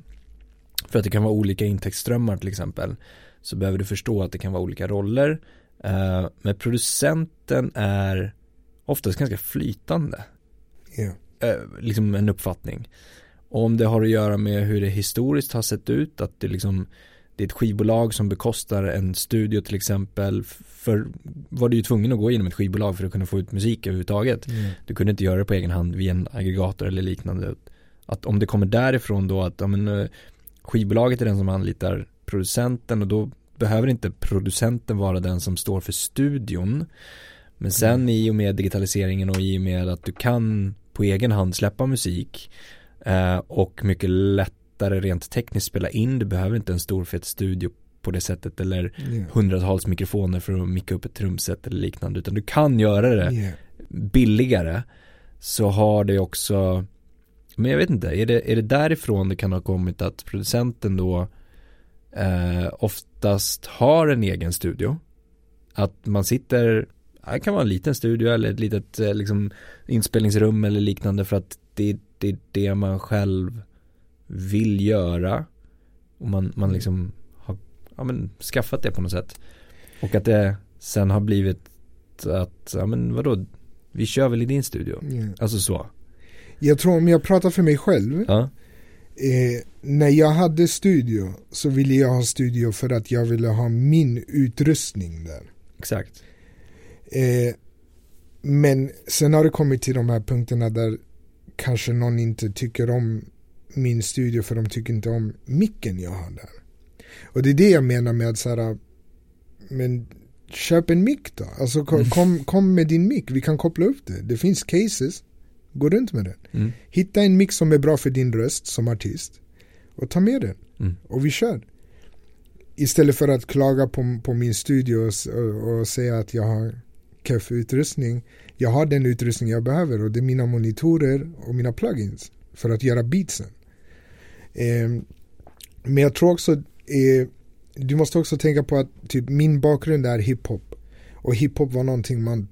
för att det kan vara olika intäktsströmmar till exempel, så behöver du förstå att det kan vara olika roller. Eh, men producenten är oftast ganska flytande, eh, liksom en uppfattning. Och om det har att göra med hur det historiskt har sett ut, att det liksom det är ett skivbolag som bekostar en studio till exempel. För var du ju tvungen att gå igenom ett skivbolag för att kunna få ut musik överhuvudtaget. Mm. Du kunde inte göra det på egen hand via en aggregator eller liknande. Att om det kommer därifrån då att ja, men, eh, skivbolaget är den som anlitar producenten och då behöver inte producenten vara den som står för studion. Men sen Mm. i och med digitaliseringen och i och med att du kan på egen hand släppa musik eh, och mycket lättare rent tekniskt spela in. Du behöver inte en stor fet studio på det sättet eller Ja. hundratals mikrofoner för att micka upp ett trumset eller liknande utan du kan göra det Ja. billigare så har det också men jag vet inte, är det, är det därifrån det kan ha kommit att producenten då eh, oftast har en egen studio att man sitter, det kan vara en liten studio eller ett litet eh, liksom, inspelningsrum eller liknande för att det, det är det man själv vill göra och man, man liksom har ja, men, skaffat det på något sätt och att det sen har blivit att, ja men vadå, vi kör väl i din studio. Ja. Alltså så. Jag tror om jag pratar för mig själv. Ja. Eh, när jag hade studio så ville jag ha studio för att jag ville ha min utrustning där. Exakt. Eh, men sen har det kommit till de här punkterna där kanske någon inte tycker om min studio för de tycker inte om micken jag har där. Och det är det jag menar med att så här, men köp en mick då. Alltså kom, Mm. kom, kom med din mick, vi kan koppla upp det. Det finns cases, gå runt med den. Mm. Hitta en mix som är bra för din röst som artist och ta med den Mm. och vi kör. Istället för att klaga på, på min studio och, och säga att jag har keff utrustning. Jag har den utrustning jag behöver och det är mina monitorer och mina plugins för att göra beatsen. Ehm, men jag tror också, eh, du måste också tänka på att typ min bakgrund är hiphop. Och hiphop var någonting man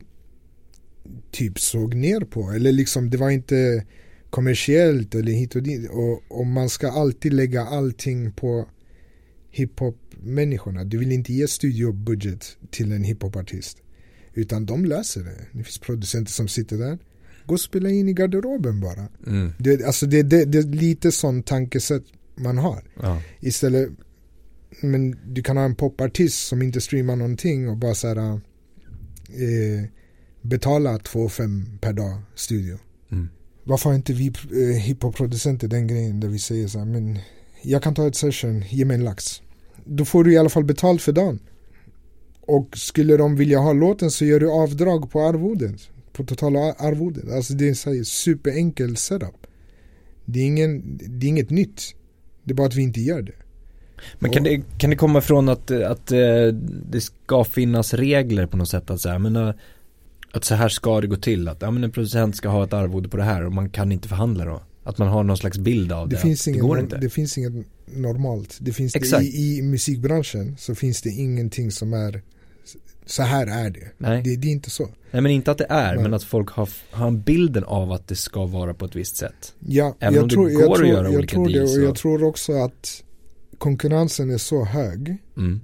typ såg ner på. Eller liksom det var inte kommersiellt eller hit och dit. Och, och man ska alltid lägga allting på hiphop-människorna. Du vill inte ge studiobudget till en hiphopartist. Utan de löser det. Det finns producenter som sitter där. Gå och spela in i garderoben bara. Mm. Det, alltså det, det, det är lite sån tankesätt man har. Ja. Istället, men du kan ha en popartist som inte streamar någonting och bara så här, eh, betala 2,5 per dag studio. Mm. Varför har inte vi eh, hiphop-producenter den grejen där vi säger så här, men jag kan ta ett session, ge mig en lax. Då får du i alla fall betalt för dagen. Och skulle de vilja ha låten så gör du avdrag på arvodet. På totala arvodet. Alltså det är en så här superenkel setup. Det är, ingen, det är inget nytt. Det är bara att vi inte gör det. Men kan det, kan det komma från att, att eh, det ska finnas regler på något sätt att säga, men eh, att så här ska det gå till, att ja, men en producent ska ha ett arvode på det här och man kan inte förhandla då. Att man har någon slags bild av det. Det, finns, inget, det går inte. det finns inget normalt. Det finns Exakt. det, i, I musikbranschen så finns det ingenting som är så här är det. Nej. Det, det är inte så. Nej men inte att det är, Nej. men att folk har, har bilden av att det ska vara på ett visst sätt. Ja, Även jag om det tror, går jag att tror, göra jag olika tror det och jag tror också att konkurrensen är så hög. Mm.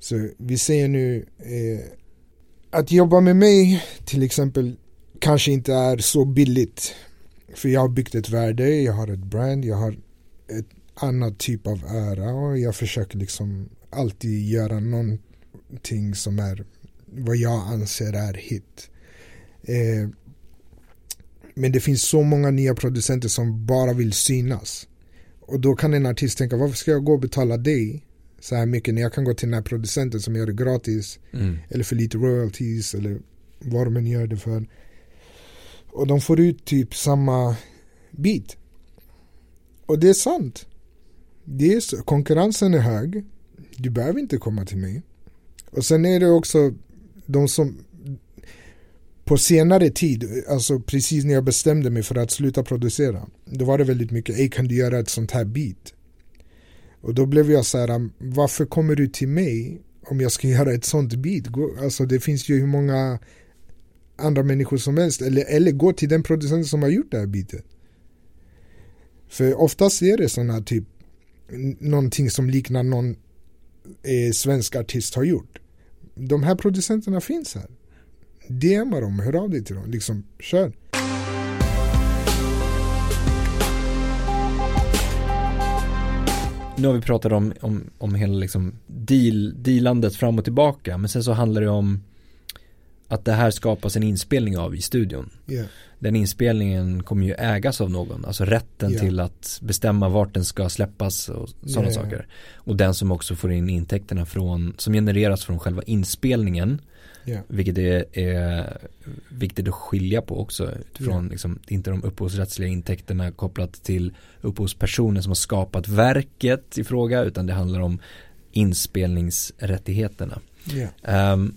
Så vi säger nu eh, att jobba med mig till exempel kanske inte är så billigt. För jag har byggt ett värde, jag har ett brand, jag har ett annat typ av ära och jag försöker liksom alltid göra någonting som är vad jag anser är hit. Eh, men det finns så många nya producenter som bara vill synas. Och då kan en artist tänka varför ska jag gå och betala dig så här mycket när jag kan gå till den här producenten som gör det gratis. Mm. Eller för lite royalties eller vad de än gör det för. Och de får ut typ samma bit. Och det är sant. Det är så, konkurrensen är hög. Du behöver inte komma till mig. Och sen är det också de som på senare tid, alltså precis när jag bestämde mig för att sluta producera, då var det väldigt mycket, ej kan du göra ett sånt här beat? Och då blev jag så här, varför kommer du till mig om jag ska göra ett sånt beat? Alltså det finns ju hur många andra människor som helst, eller, eller gå till den producenten som har gjort det här beatet. För oftast är det sådana typ, någonting som liknar någon eh, svensk artist har gjort. De här producenterna finns här. DMa dem, hör av dig till dem, liksom kör. Nu har vi pratat om, om, om hela liksom deal, dealandet fram och tillbaka men sen så handlar det om att det här skapas en inspelning av i studion. Yeah. Den inspelningen kommer ju ägas av någon, alltså rätten Yeah. till att bestämma vart den ska släppas och sådana Yeah. saker. Och den som också får in intäkterna från, som genereras från själva inspelningen, vilket är, är viktigt att skilja på också utifrån liksom, inte de upphovsrättsliga intäkterna kopplat till upphovspersonen som har skapat verket i fråga utan det handlar om inspelningsrättigheterna. Ehm,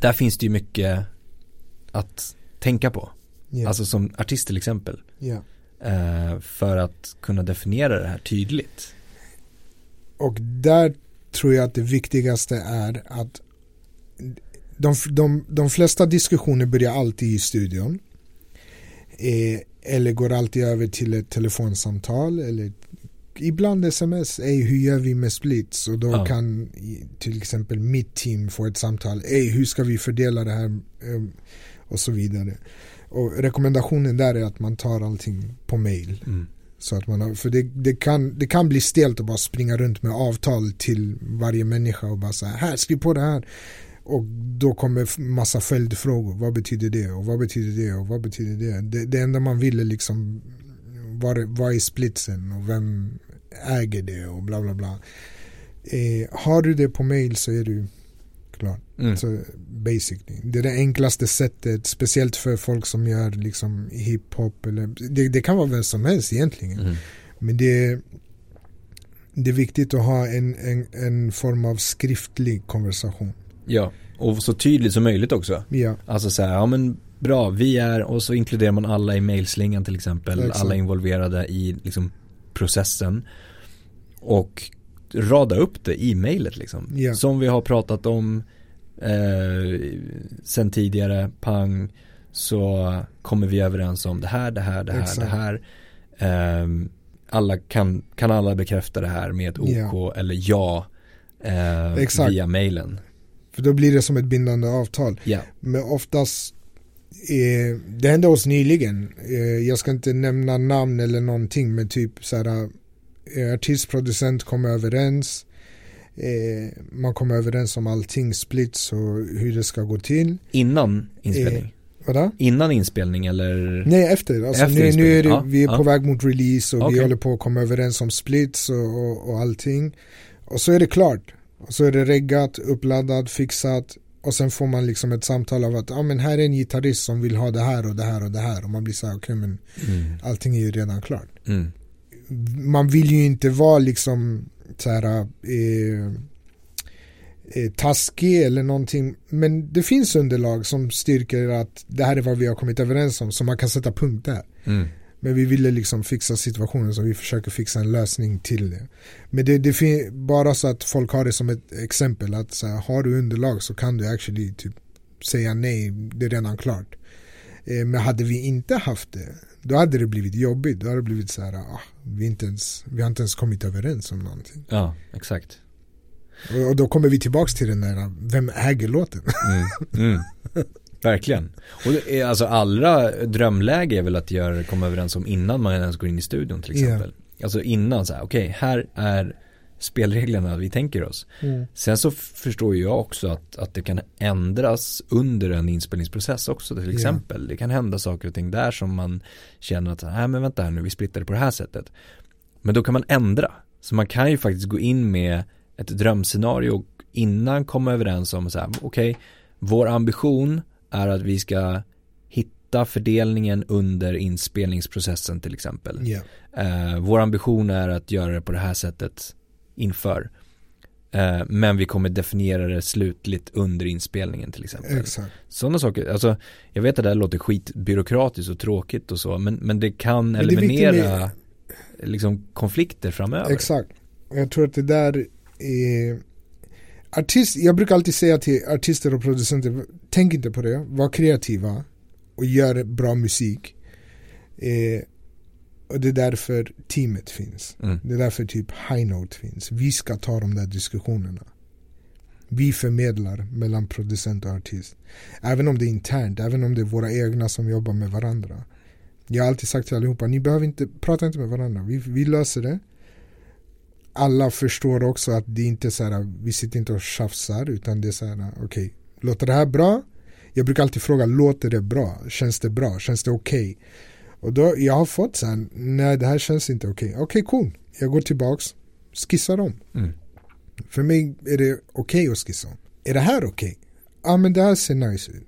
där finns det ju mycket att tänka på. Yeah. Alltså som artist till exempel. yeah. eh, för att kunna definiera det här tydligt. Och där tror jag att det viktigaste är att de, de, de flesta diskussioner börjar alltid i studion. Eh, eller går alltid över till ett telefonsamtal eller ibland sms. Ey, hur gör vi med splits? Och då Ja. kan till exempel mitt team få ett samtal. Ey, hur ska vi fördela det här? Eh, och så vidare. Och rekommendationen där är att man tar allting på mail. Mm. Så att man har, för det, det, kan, det kan bli stelt att bara springa runt med avtal till varje människa och bara säga här, skriv på det här. Och då kommer massa följdfrågor. Vad betyder det? Och vad betyder det? Och vad betyder det? Det, det enda man vill är liksom vad, vad är splitsen och vem äger det och bla bla bla. Eh, har du det på mail så är du klar. Mm. Så basically. Det är det enklaste sättet, speciellt för folk som gör liksom hiphop eller det, det kan vara vem som helst egentligen. Mm. Men det är, det är viktigt att ha en, en, en form av skriftlig konversation. Ja, och så tydligt som möjligt också. Ja, Alltså så här, ja men bra, vi är, och så inkluderar man alla i mailslingan till exempel, Exakt. alla involverade i liksom processen. Och rada upp det i mejlet liksom. Ja. Som vi har pratat om eh, sen tidigare, pang, så kommer vi överens om det här, det här, det här, Exakt. det här. Ehm, alla kan, kan alla bekräfta det här med ett OK Ja. eller ja eh, via mailen. för då blir det som ett bindande avtal. Ja, Men oftast, eh, det hände oss nyligen, eh, jag ska inte nämna namn eller någonting men typ så här, eh, artistproducent kom överens, eh, man kom överens om allting, splits och hur det ska gå till. innan inspelning. Vadå? Innan inspelning eller? Nej efter, alltså Efter nu, nu är det, ja, vi är ja. på väg mot release och vi Okej. håller på att komma överens om splits och, och, och allting. Och så är det klart. Och så är det reggat, uppladdat, fixat. Och sen får man liksom ett samtal av att ah, men här är en gitarrist som vill ha det här och det här och det här. Och man blir så här, okej men Mm. allting är ju redan klart. Mm. Man vill ju inte vara liksom så här, eh, eh, taskig eller någonting. Men det finns underlag som styrker att det här är vad vi har kommit överens om. Så man kan sätta punkt där. Mm. Men vi ville liksom fixa situationen så vi försöker fixa en lösning till det. Men det, det fin- bara så att folk har det som ett exempel att så här, har du underlag så kan du actually typ säga nej, det är redan klart. Eh, men hade vi inte haft det, då hade det blivit jobbigt. Då hade det blivit så här, ah, vi, inte ens, vi har inte ens kommit överens om någonting. Ja, exakt. Och, och då kommer vi tillbaks till den där, vem äger låten? Mm. Mm. Verkligen. Och det är, alltså allra drömläge är väl att göra, komma överens om innan man ens går in i studion till exempel. Yeah. Alltså innan så här, okej, okay, här är spelreglerna vi tänker oss. Mm. Sen så förstår jag också att, att det kan ändras under en inspelningsprocess också till exempel. Yeah. Det kan hända saker och ting där som man känner att, nej men vänta här nu, vi splittar det på det här sättet. Men då kan man ändra. Så man kan ju faktiskt gå in med ett drömscenario och innan komma överens om så här, okej, okay, vår ambition är att vi ska hitta fördelningen under inspelningsprocessen till exempel. Yeah. Uh, vår ambition är att göra det på det här sättet inför. Uh, men vi kommer definiera det slutligt under inspelningen till exempel. Exakt. Sådana saker, alltså jag vet att det här låter skitbyråkratiskt och tråkigt och så, men, men det kan men det eliminera med... liksom konflikter framöver. Exakt. Jag tror att det där är artist, jag brukar alltid säga till artister och producenter, tänk inte på det, var kreativa och gör bra musik. Eh, och det är därför teamet finns. Mm. Det är därför typ High Note finns. Vi ska ta de där diskussionerna. Vi förmedlar mellan producent och artist. Även om det är internt, även om det är våra egna som jobbar med varandra. Jag har alltid sagt till allihopa, ni behöver inte, prata inte med varandra. Vi, vi löser det alla förstår också att det inte är så här, vi sitter inte och tjafsar utan det är så här, okej, okay, låter det här bra? Jag brukar alltid fråga, låter det bra? Känns det bra? Känns det okej? Okay? Och då, jag har fått så här, nej det här känns inte okej. Okay. Okej, okay, cool. Jag går tillbaks, skissar om. Mm. För mig är det okej att skissa om. Är det här okej? Ja, ah, men det här ser nice ut.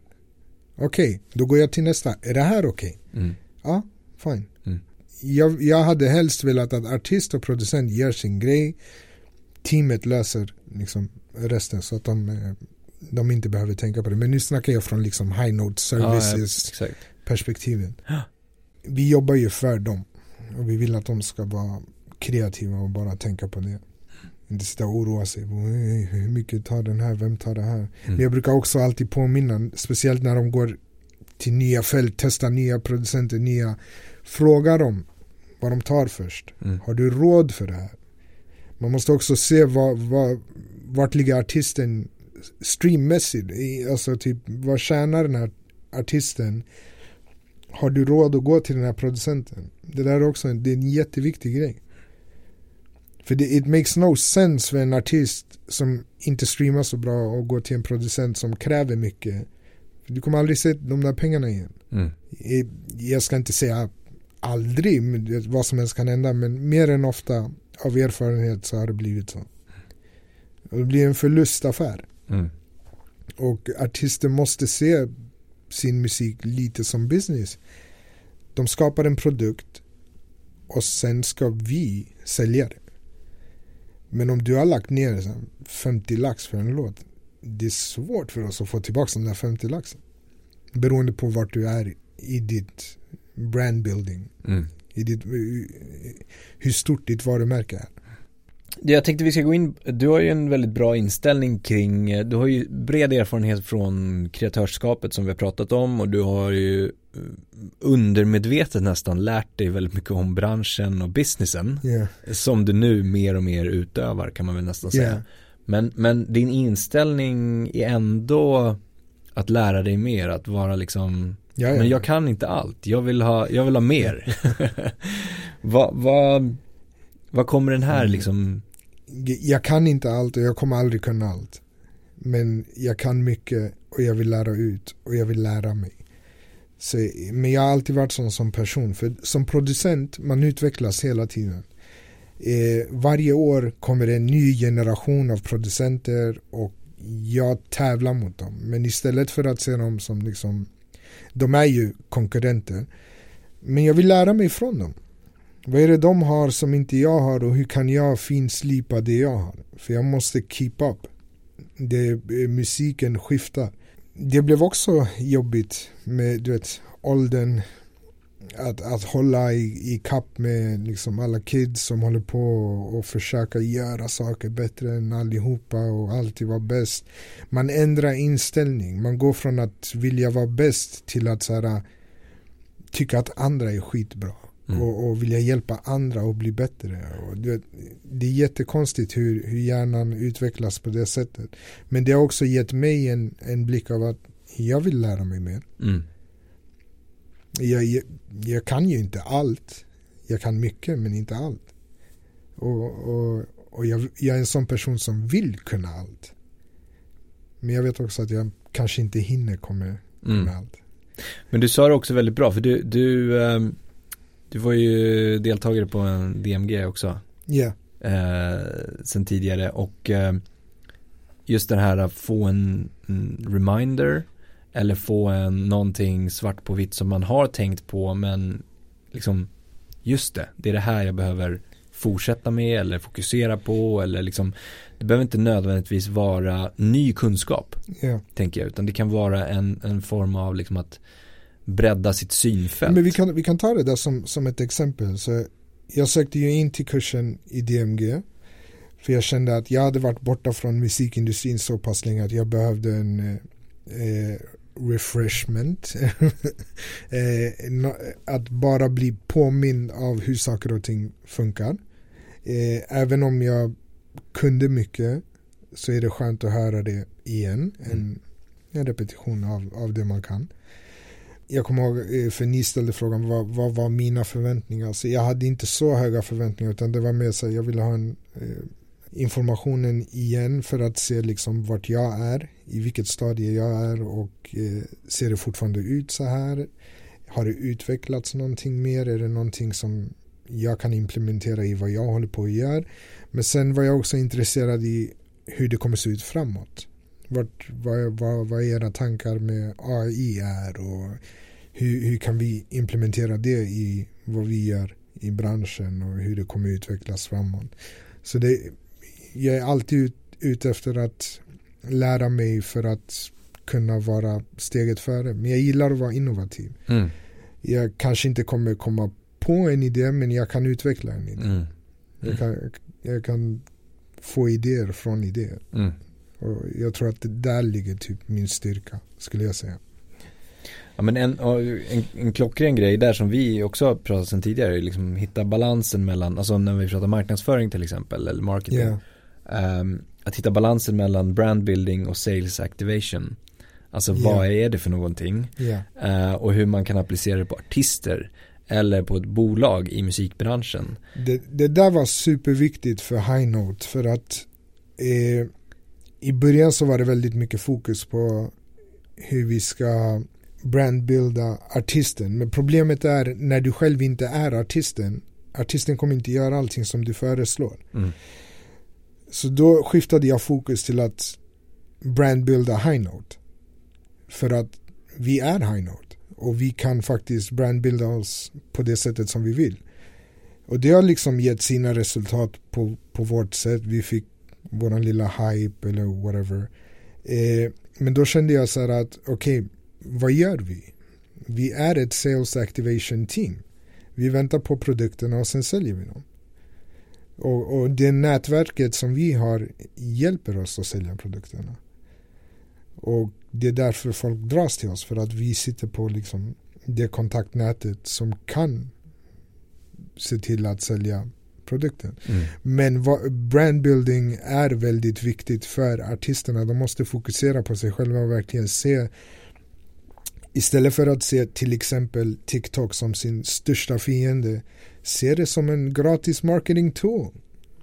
Okej, då går jag till nästa. Är det här okej? Mm. Ja, fine jag, jag hade helst velat att artist och producent gör sin grej. Teamet löser liksom resten så att de, eh, de inte behöver tänka på det. Men nu snackar jag från liksom high note services ja, perspektivet. Ja. Vi jobbar ju för dem. Och vi vill att de ska vara kreativa och bara tänka på det. Inte sitta och oroa sig. Hur mycket tar den här? Vem tar det här? Mm. Men jag brukar också alltid påminna, speciellt när de går till nya fält, testar nya producenter, nya. Fråga dem vad de tar först. Mm. Har du råd för det här? Man måste också se vad, vad, vart ligger artisten streammässigt. Alltså typ vad tjänar den här artisten? Har du råd att gå till den här producenten? Det där är också en, det är en jätteviktig grej. För det, it makes no sense för en artist som inte streamar så bra och går till en producent som kräver mycket. Du kommer aldrig se de där pengarna igen. Mm. Jag ska inte säga aldrig, vad som helst kan hända, men mer än ofta av erfarenhet så har det blivit så. Det blir en förlustaffär. Mm. Och artister måste se sin musik lite som business. De skapar en produkt och sen ska vi sälja det. Men om du har lagt ner 50 lax för en låt, det är svårt för oss att få tillbaka de där 50 laxen. Beroende på vart du är i ditt brandbuilding. Mm. I ditt, hur stort ditt varumärke är. Jag tänkte vi ska gå in, du har ju en väldigt bra inställning kring, du har ju bred erfarenhet från kreatörskapet som vi har pratat om och du har ju eh, undermedvetet nästan lärt dig väldigt mycket om branschen och businessen yeah. som du nu mer och mer utövar kan man väl nästan säga. Yeah. Men, men din inställning är ändå att lära dig mer, att vara liksom Ja, Men jag kan inte allt, jag vill ha, jag vill ha mer. vad, vad, vad kommer den här mm. liksom? Jag kan inte allt och jag kommer aldrig kunna allt. Men jag kan mycket och jag vill lära ut och jag vill lära mig. Så, men jag har alltid varit sån som person. För som producent, man utvecklas hela tiden. Eh, varje år kommer en ny generation av producenter och jag tävlar mot dem. Men istället för att se dem som liksom de är ju konkurrenter. Men jag vill lära mig från dem. Vad är det de har som inte jag har och hur kan jag finslipa det jag har? För jag måste keep up. Det, eh, musiken skiftar. Det blev också jobbigt med du vet, åldern. Att, att hålla i, i kapp med liksom alla kids som håller på och försöka göra saker bättre än allihopa och alltid vara bäst. Man ändrar inställning. Man går från att vilja vara bäst till att så här, tycka att andra är skitbra. Mm. Och, och vilja hjälpa andra att bli bättre. Och det, det är jättekonstigt hur, hur hjärnan utvecklas på det sättet. Men det har också gett mig en, en blick av att jag vill lära mig mer. Mm. Jag, jag, jag, kan ju inte allt. Jag kan mycket men inte allt. Och, och, och jag, jag är en sån person som vill kunna allt. Men jag vet också att jag kanske inte hinner komma mm. med allt. Men du sa det också väldigt bra för du, du, um, du var ju deltagare på en DMG också. Ja. Yeah. Uh, sen tidigare och uh, just det här att få en, en reminder eller få en någonting svart på vitt som man har tänkt på men liksom just det, det är det här jag behöver fortsätta med eller fokusera på eller liksom det behöver inte nödvändigtvis vara ny kunskap yeah. tänker jag utan det kan vara en, en form av liksom att bredda sitt synfält. Men vi kan, vi kan ta det där som, som ett exempel. Så jag sökte ju in till kursen i DMG för jag kände att jag hade varit borta från musikindustrin så pass länge att jag behövde en eh, refreshment. eh, att bara bli påmind av hur saker och ting funkar. Eh, även om jag kunde mycket så är det skönt att höra det igen. En, mm. en repetition av, av det man kan. Jag kommer ihåg, eh, för ni ställde frågan vad, vad var mina förväntningar? Så jag hade inte så höga förväntningar utan det var mer så jag ville ha en, eh, informationen igen för att se liksom vart jag är, i vilket stadie jag är och eh, ser det fortfarande ut så här? Har det utvecklats någonting mer? Är det någonting som jag kan implementera i vad jag håller på att göra. Men sen var jag också intresserad i hur det kommer se ut framåt. Vart, vad, vad, vad era tankar med AI är och hur, hur kan vi implementera det i vad vi gör i branschen och hur det kommer utvecklas framåt. Så det, jag är alltid ut, ute efter att lära mig för att kunna vara steget före. Men jag gillar att vara innovativ. Mm. Jag kanske inte kommer komma på en idé men jag kan utveckla en idé. Mm. Mm. Jag, kan, jag kan få idéer från idéer. Och jag tror att det där ligger typ min styrka skulle jag säga. Ja men en, en, en klockren grej där som vi också har pratat sen tidigare, liksom hitta balansen mellan, alltså när vi pratar marknadsföring till exempel eller marketing. Yeah. Um, att hitta balansen mellan brandbuilding och sales activation. Alltså yeah. vad är det för någonting? Yeah. Uh, och hur man kan applicera det på artister eller på ett bolag i musikbranschen. Det, det där var superviktigt för High Note för att eh, i början så var det väldigt mycket fokus på hur vi ska brandbilda artisten. Men problemet är när du själv inte är artisten. Artisten kommer inte göra allting som du föreslår. Mm. Så då skiftade jag fokus till att brandbilda High Note. För att vi är High Note. Och vi kan faktiskt brandbilda oss på det sättet som vi vill. Och det har liksom gett sina resultat på, på vårt sätt. Vi fick våran lilla hype eller whatever. Eh, men då kände jag så här att okej, okay, vad gör vi? Vi är ett sales activation team. Vi väntar på produkterna och sen säljer vi dem. Och, och det nätverket som vi har hjälper oss att sälja produkterna. Och det är därför folk dras till oss för att vi sitter på liksom det kontaktnätet som kan se till att sälja produkten. Mm. Men brandbuilding är väldigt viktigt för artisterna. De måste fokusera på sig själva och verkligen se Istället för att se till exempel TikTok som sin största fiende Se det som en gratis marketing tool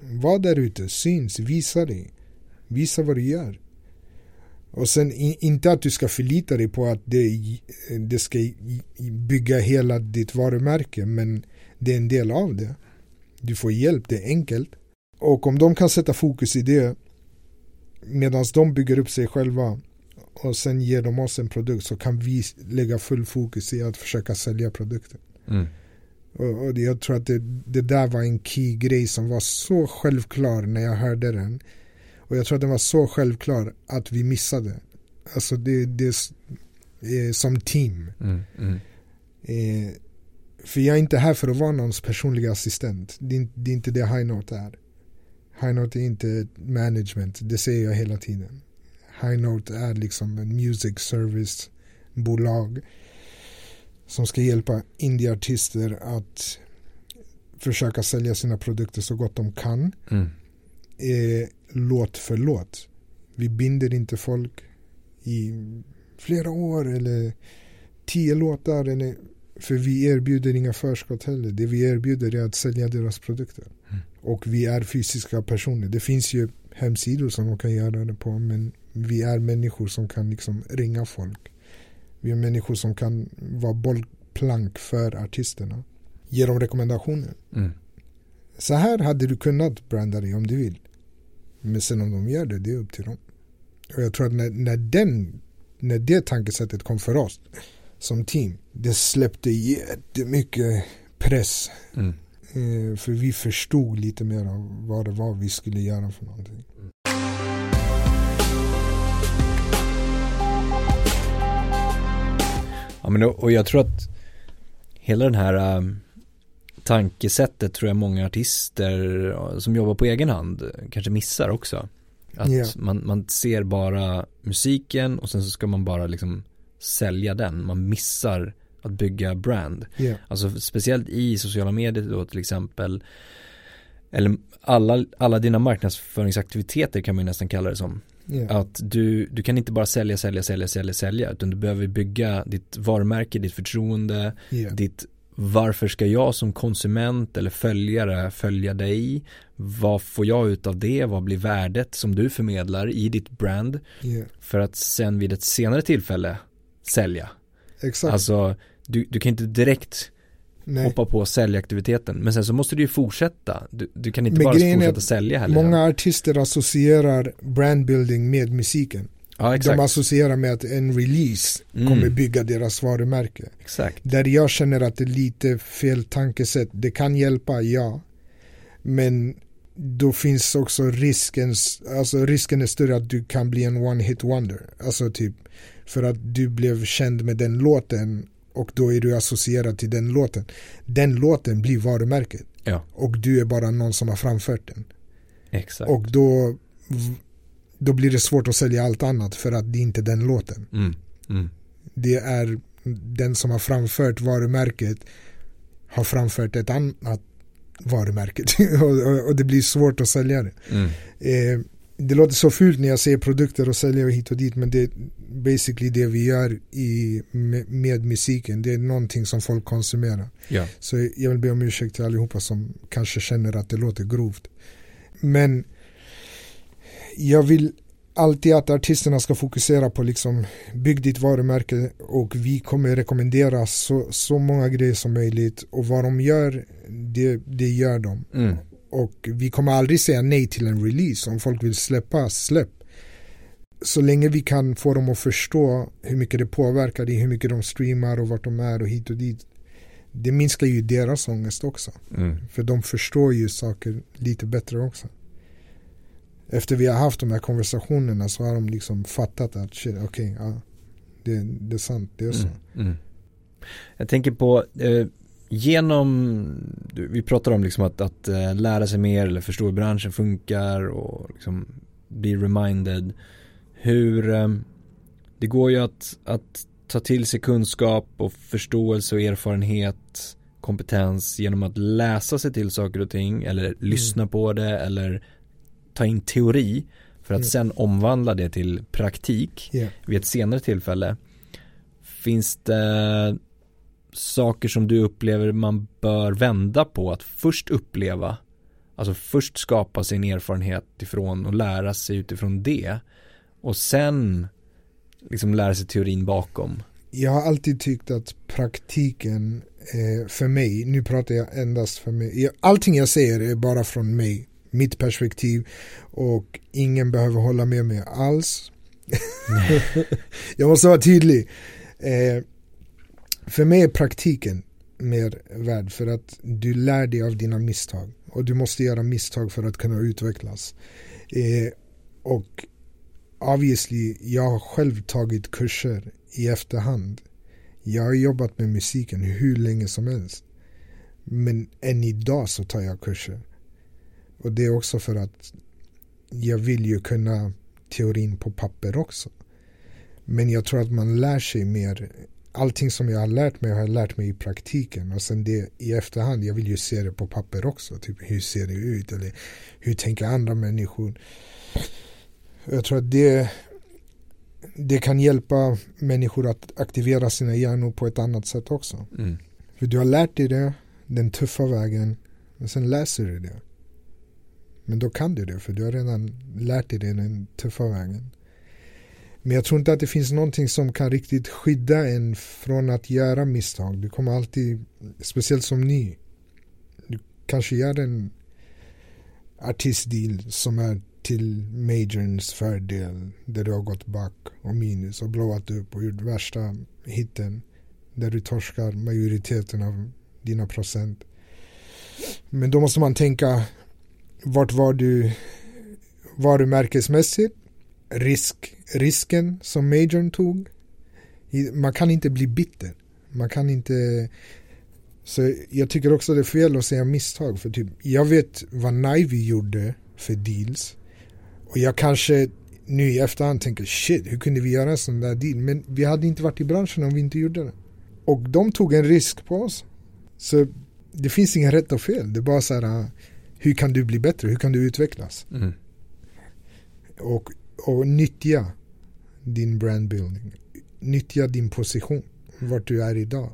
Var där ute, syns, visa dig Visa vad du gör och sen inte att du ska förlita dig på att det, det ska bygga hela ditt varumärke men det är en del av det. Du får hjälp, det är enkelt. Och om de kan sätta fokus i det medan de bygger upp sig själva och sen ger de oss en produkt så kan vi lägga full fokus i att försöka sälja produkten. Mm. Och, och jag tror att det, det där var en key grej som var så självklar när jag hörde den. Och jag tror att den var så självklar att vi missade. Alltså det, det är som team. Mm, mm. Eh, för jag är inte här för att vara någons personliga assistent. Det är, det är inte det High Note är. High Note är inte management, det säger jag hela tiden. High Note är liksom en music service bolag som ska hjälpa indieartister att försöka sälja sina produkter så gott de kan. Mm. Eh, låt för låt. Vi binder inte folk i flera år eller tio låtar. Eller, för vi erbjuder inga förskott heller. Det vi erbjuder är att sälja deras produkter. Mm. Och vi är fysiska personer. Det finns ju hemsidor som de kan göra det på. Men vi är människor som kan liksom ringa folk. Vi är människor som kan vara bollplank för artisterna. Ge dem rekommendationer. Mm. Så här hade du kunnat branda dig om du vill. Men sen om de gör det, det är upp till dem. Och jag tror att när, när, den, när det tankesättet kom för oss som team, det släppte jättemycket press. Mm. Eh, för vi förstod lite mer av vad det var vi skulle göra för någonting. Ja, men och jag tror att hela den här um, tankesättet tror jag många artister som jobbar på egen hand kanske missar också. Att Ja. man, man ser bara musiken och sen så ska man bara liksom sälja den. Man missar att bygga brand. Ja, Alltså speciellt i sociala medier då till exempel. Eller alla, alla dina marknadsföringsaktiviteter kan man ju nästan kalla det som. ja, Att du, du kan inte bara sälja, sälja, sälja, sälja, sälja. Utan du behöver bygga ditt varumärke, ditt förtroende, ja, ditt varför ska jag som konsument eller följare följa dig? Vad får jag ut av det? Vad blir värdet som du förmedlar i ditt brand? ja. För att sen vid ett senare tillfälle sälja. Exakt. Alltså, du, du kan inte direkt Nej. hoppa på säljaktiviteten. Men sen så måste du ju fortsätta. Du, du kan inte Men bara är fortsätta att sälja heller. Många artister associerar brandbuilding med musiken. ja. De associerar med att en release Mm. kommer bygga deras varumärke. exakt. Där jag känner att det är lite fel tankesätt. Det kan hjälpa, ja. Men då finns också risken, alltså risken är större att du kan bli en one hit wonder. Alltså typ för att du blev känd med den låten och då är du associerad till den låten. Den låten blir varumärket Ja, och du är bara någon som har framfört den. exakt. Och då, då blir det svårt att sälja allt annat för att det är inte den låten. Mm. Mm. Det är den som har framfört varumärket har framfört ett annat varumärke och, och, det blir svårt att sälja det. Mm. Eh, det låter så fult när jag säger produkter och säljer hit och dit men det är basically det vi gör i, med, med musiken. Det är någonting som folk konsumerar. Ja. Så jag vill be om ursäkt till allihopa som kanske känner att det låter grovt. Men jag vill alltid att artisterna ska fokusera på liksom bygg ditt varumärke och vi kommer rekommendera så, så många grejer som möjligt och vad de gör det, det gör de Mm. och vi kommer aldrig säga nej till en release om folk vill släppa, släpp så länge vi kan få dem att förstå hur mycket det påverkar i hur mycket de streamar och vart de är och hit och dit det minskar ju deras ångest också Mm. för de förstår ju saker lite bättre också. Efter vi har haft de här konversationerna så har de liksom fattat att shit, okej, ja, det, det är sant, det är så. Mm. Mm. Jag tänker på eh, genom, vi pratar om liksom att, att eh, lära sig mer eller förstå hur branschen funkar och liksom bli reminded. Hur, eh, det går ju att, att ta till sig kunskap och förståelse och erfarenhet, kompetens genom att läsa sig till saker och ting eller lyssna på det eller ta in teori för att Mm. sen omvandla det till praktik Ja. vid ett senare tillfälle. Finns det saker som du upplever man bör vända på att först uppleva, alltså först skapa sin erfarenhet ifrån och lära sig utifrån det och sen liksom lära sig teorin bakom. Jag har alltid tyckt att praktiken eh, för mig, nu pratar jag endast för mig, allting jag säger är bara från mig, mitt perspektiv och ingen behöver hålla med mig alls. jag måste vara tydlig. Eh, för mig är praktiken mer värd för att du lär dig av dina misstag och du måste göra misstag för att kunna utvecklas. Eh, och obviously, jag har själv tagit kurser i efterhand. Jag har jobbat med musiken hur länge som helst. Men än idag så tar jag kurser. Och det är också för att jag vill ju kunna teorin på papper också. Men jag tror att man lär sig mer allting som jag har lärt mig har jag lärt mig i praktiken och sen det i efterhand, jag vill ju se det på papper också, typ hur ser det ut eller hur tänker andra människor. Jag tror att det, det kan hjälpa människor att aktivera sina hjärnor på ett annat sätt också. Mm. För du har lärt dig det, den tuffa vägen, och sen läser du det. Men då kan du det, för du har redan lärt dig det den tuffa vägen. Men jag tror inte att det finns någonting som kan riktigt skydda en från att göra misstag. Du kommer alltid, speciellt som ny, du kanske gör en artistdeal som är till majorns fördel där du har gått back och minus och blåat upp och gjort värsta hitten där du torskar majoriteten av dina procent. Men då måste man tänka vart var du varumärkesmässigt risk, risken som majorn tog. Man kan inte bli bitter. Man kan inte så jag tycker också det är fel att säga misstag för typ jag vet vad Nivy gjorde för deals och jag kanske nu i efterhand tänker shit hur kunde vi göra en sån där deal men vi hade inte varit i branschen om vi inte gjorde det och de tog en risk på oss så det finns inga rätt och fel det är bara så här hur kan du bli bättre hur kan du utvecklas mm. och och nyttja din brandbuilding. Nyttja din position, vart du är idag.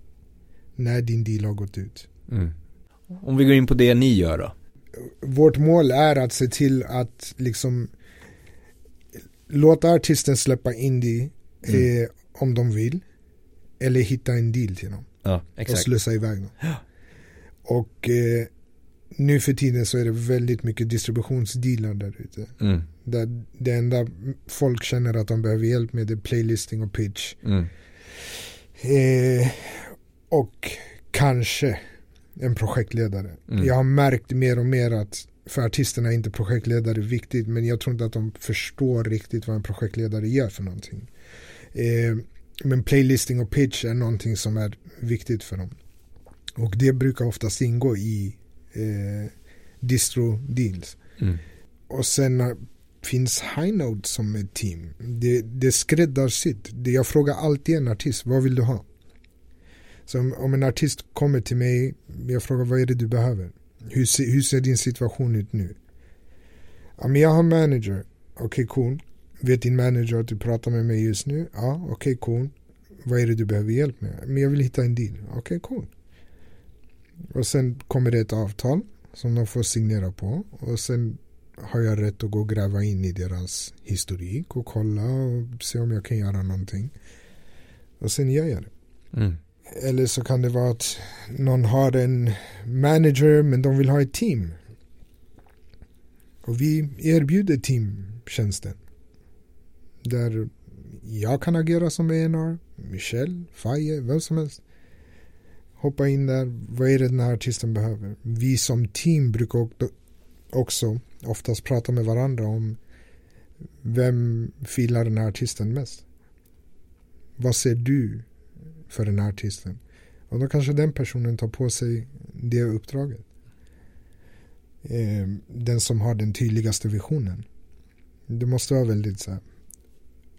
När din deal har gått ut. Mm. Om vi går in på det ni gör då? Vårt mål är att se till att liksom låta artisten släppa indie mm. eh, om de vill. Eller hitta en deal till dem. Ja, och slussa iväg dem. Ja. Och eh, nu för tiden så är det väldigt mycket distributionsdealar där ute. Mm. Där det enda folk känner att de behöver hjälp med är playlisting och pitch. Mm. Eh, och kanske en projektledare. Mm. Jag har märkt mer och mer att för artisterna är inte projektledare viktigt men jag tror inte att de förstår riktigt vad en projektledare gör för någonting. Eh, men playlisting och pitch är någonting som är viktigt för dem. Och det brukar oftast ingå i eh, distro deals. Mm. Och sen finns Highnote som ett team. Det, det skräddarsytt. Jag frågar alltid en artist, vad vill du ha? Så om, om en artist kommer till mig, jag frågar vad är det du behöver? Hur, se, hur ser din situation ut nu? Ja, men jag har manager. Okej, okay, cool. Vet din manager att du pratar med mig just nu? Ja, okej, okay, cool. Vad är det du behöver hjälp med? Men jag vill hitta en deal. Okej, okay, cool. Och sen kommer det ett avtal som de får signera på. Och sen har jag rätt att gå och gräva in i deras historik och kolla och se om jag kan göra någonting. Och sen gör jag det. Mm. Eller så kan det vara att någon har en manager men de vill ha ett team. Och vi erbjuder teamtjänsten. Där jag kan agera som ENR, Michelle, Faye, vem som helst. Hoppa in där, vad är det den här artisten behöver? Vi som team brukar också oftast prata med varandra om vem filar den här artisten mest? Vad ser du för den här artisten? Och då kanske den personen tar på sig det uppdraget. Eh, den som har den tydligaste visionen. Det måste vara väldigt så här,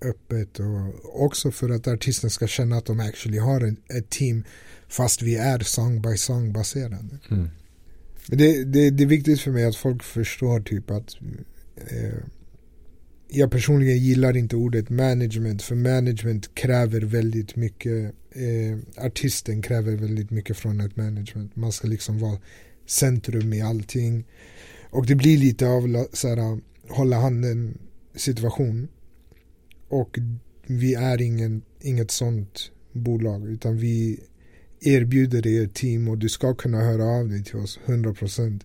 öppet och också för att artisten ska känna att de actually har ett team fast vi är song by song baserade. Mm. Det, det, det är viktigt för mig att folk förstår typ att eh, jag personligen gillar inte ordet management för management kräver väldigt mycket eh, artisten kräver väldigt mycket från ett management. Man ska liksom vara centrum i allting. Och det blir lite av så här, hålla handen situation. Och vi är ingen, inget sånt bolag utan vi erbjuder er ett team och du ska kunna höra av dig till oss 100%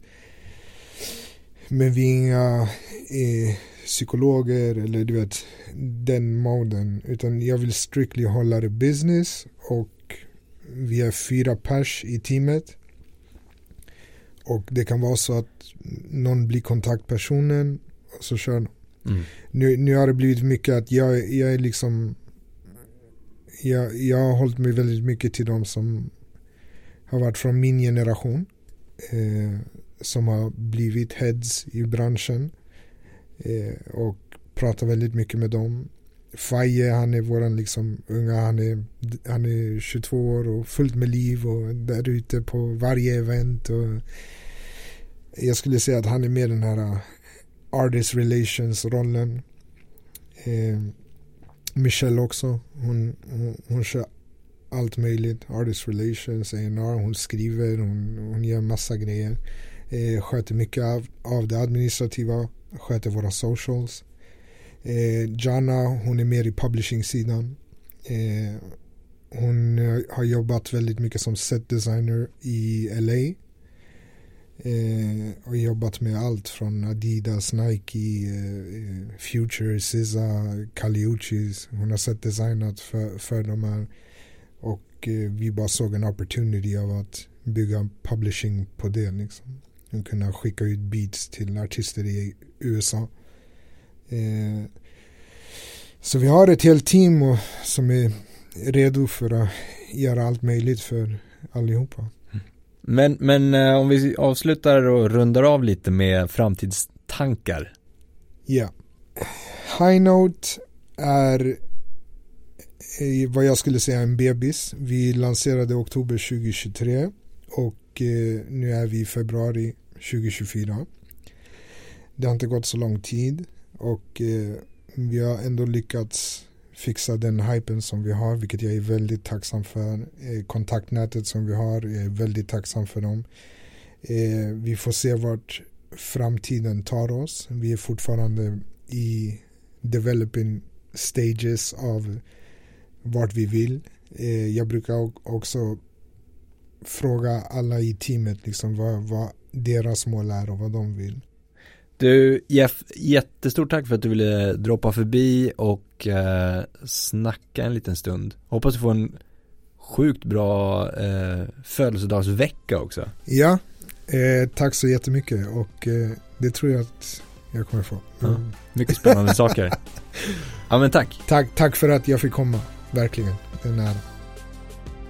men vi är inga eh, psykologer eller du vet den moden utan jag vill strictly hålla det business och vi är fyra pers i teamet och det kan vara så att någon blir kontaktpersonen och så kör de. Mm. Nu, nu har det blivit mycket att jag, jag är liksom jag, jag har hållit mig väldigt mycket till de som har varit från min generation. Eh, som har blivit heads i branschen. Eh, och pratar väldigt mycket med dem. Faye, han är våran liksom unga, han är, han är 22 år och fullt med liv och där ute på varje event. Och jag skulle säga att han är mer den här eh, artist relations rollen. Eh, Michelle också, hon, hon, hon kör allt möjligt. Artist relations, A&R, hon skriver, hon, hon gör massa grejer. Eh, sköter mycket av, av det administrativa, sköter våra socials. Eh, Jana, hon är mer i publishing-sidan. Eh, hon eh, har jobbat väldigt mycket som set designer i LA. Eh, och jobbat med allt från Adidas, Nike, eh, Future, SZA, Caliuchis. Hon har sett designat för, för de här. Och eh, vi bara såg en opportunity av att bygga publishing på det. Liksom. Och kunna skicka ut beats till artister i USA. Eh, så vi har ett helt team och, som är redo för att göra allt möjligt för allihopa. Men, men eh, om vi avslutar och rundar av lite med framtidstankar. Ja. High Note är eh, vad jag skulle säga en bebis. Vi lanserade oktober 2023 och eh, nu är vi i februari 2024. Det har inte gått så lång tid och eh, vi har ändå lyckats fixa den hypen som vi har, vilket jag är väldigt tacksam för. Eh, kontaktnätet som vi har, jag är väldigt tacksam för dem. Eh, vi får se vart framtiden tar oss. Vi är fortfarande i developing stages av vart vi vill. Eh, jag brukar också fråga alla i teamet liksom vad, vad deras mål är och vad de vill. Du Jeff, jättestort tack för att du ville droppa förbi och eh, snacka en liten stund. Hoppas du får en sjukt bra eh, födelsedagsvecka också. Ja, eh, tack så jättemycket och eh, det tror jag att jag kommer få. Ja, mycket spännande saker. Ja men tack. tack. Tack för att jag fick komma, verkligen. Det är nära.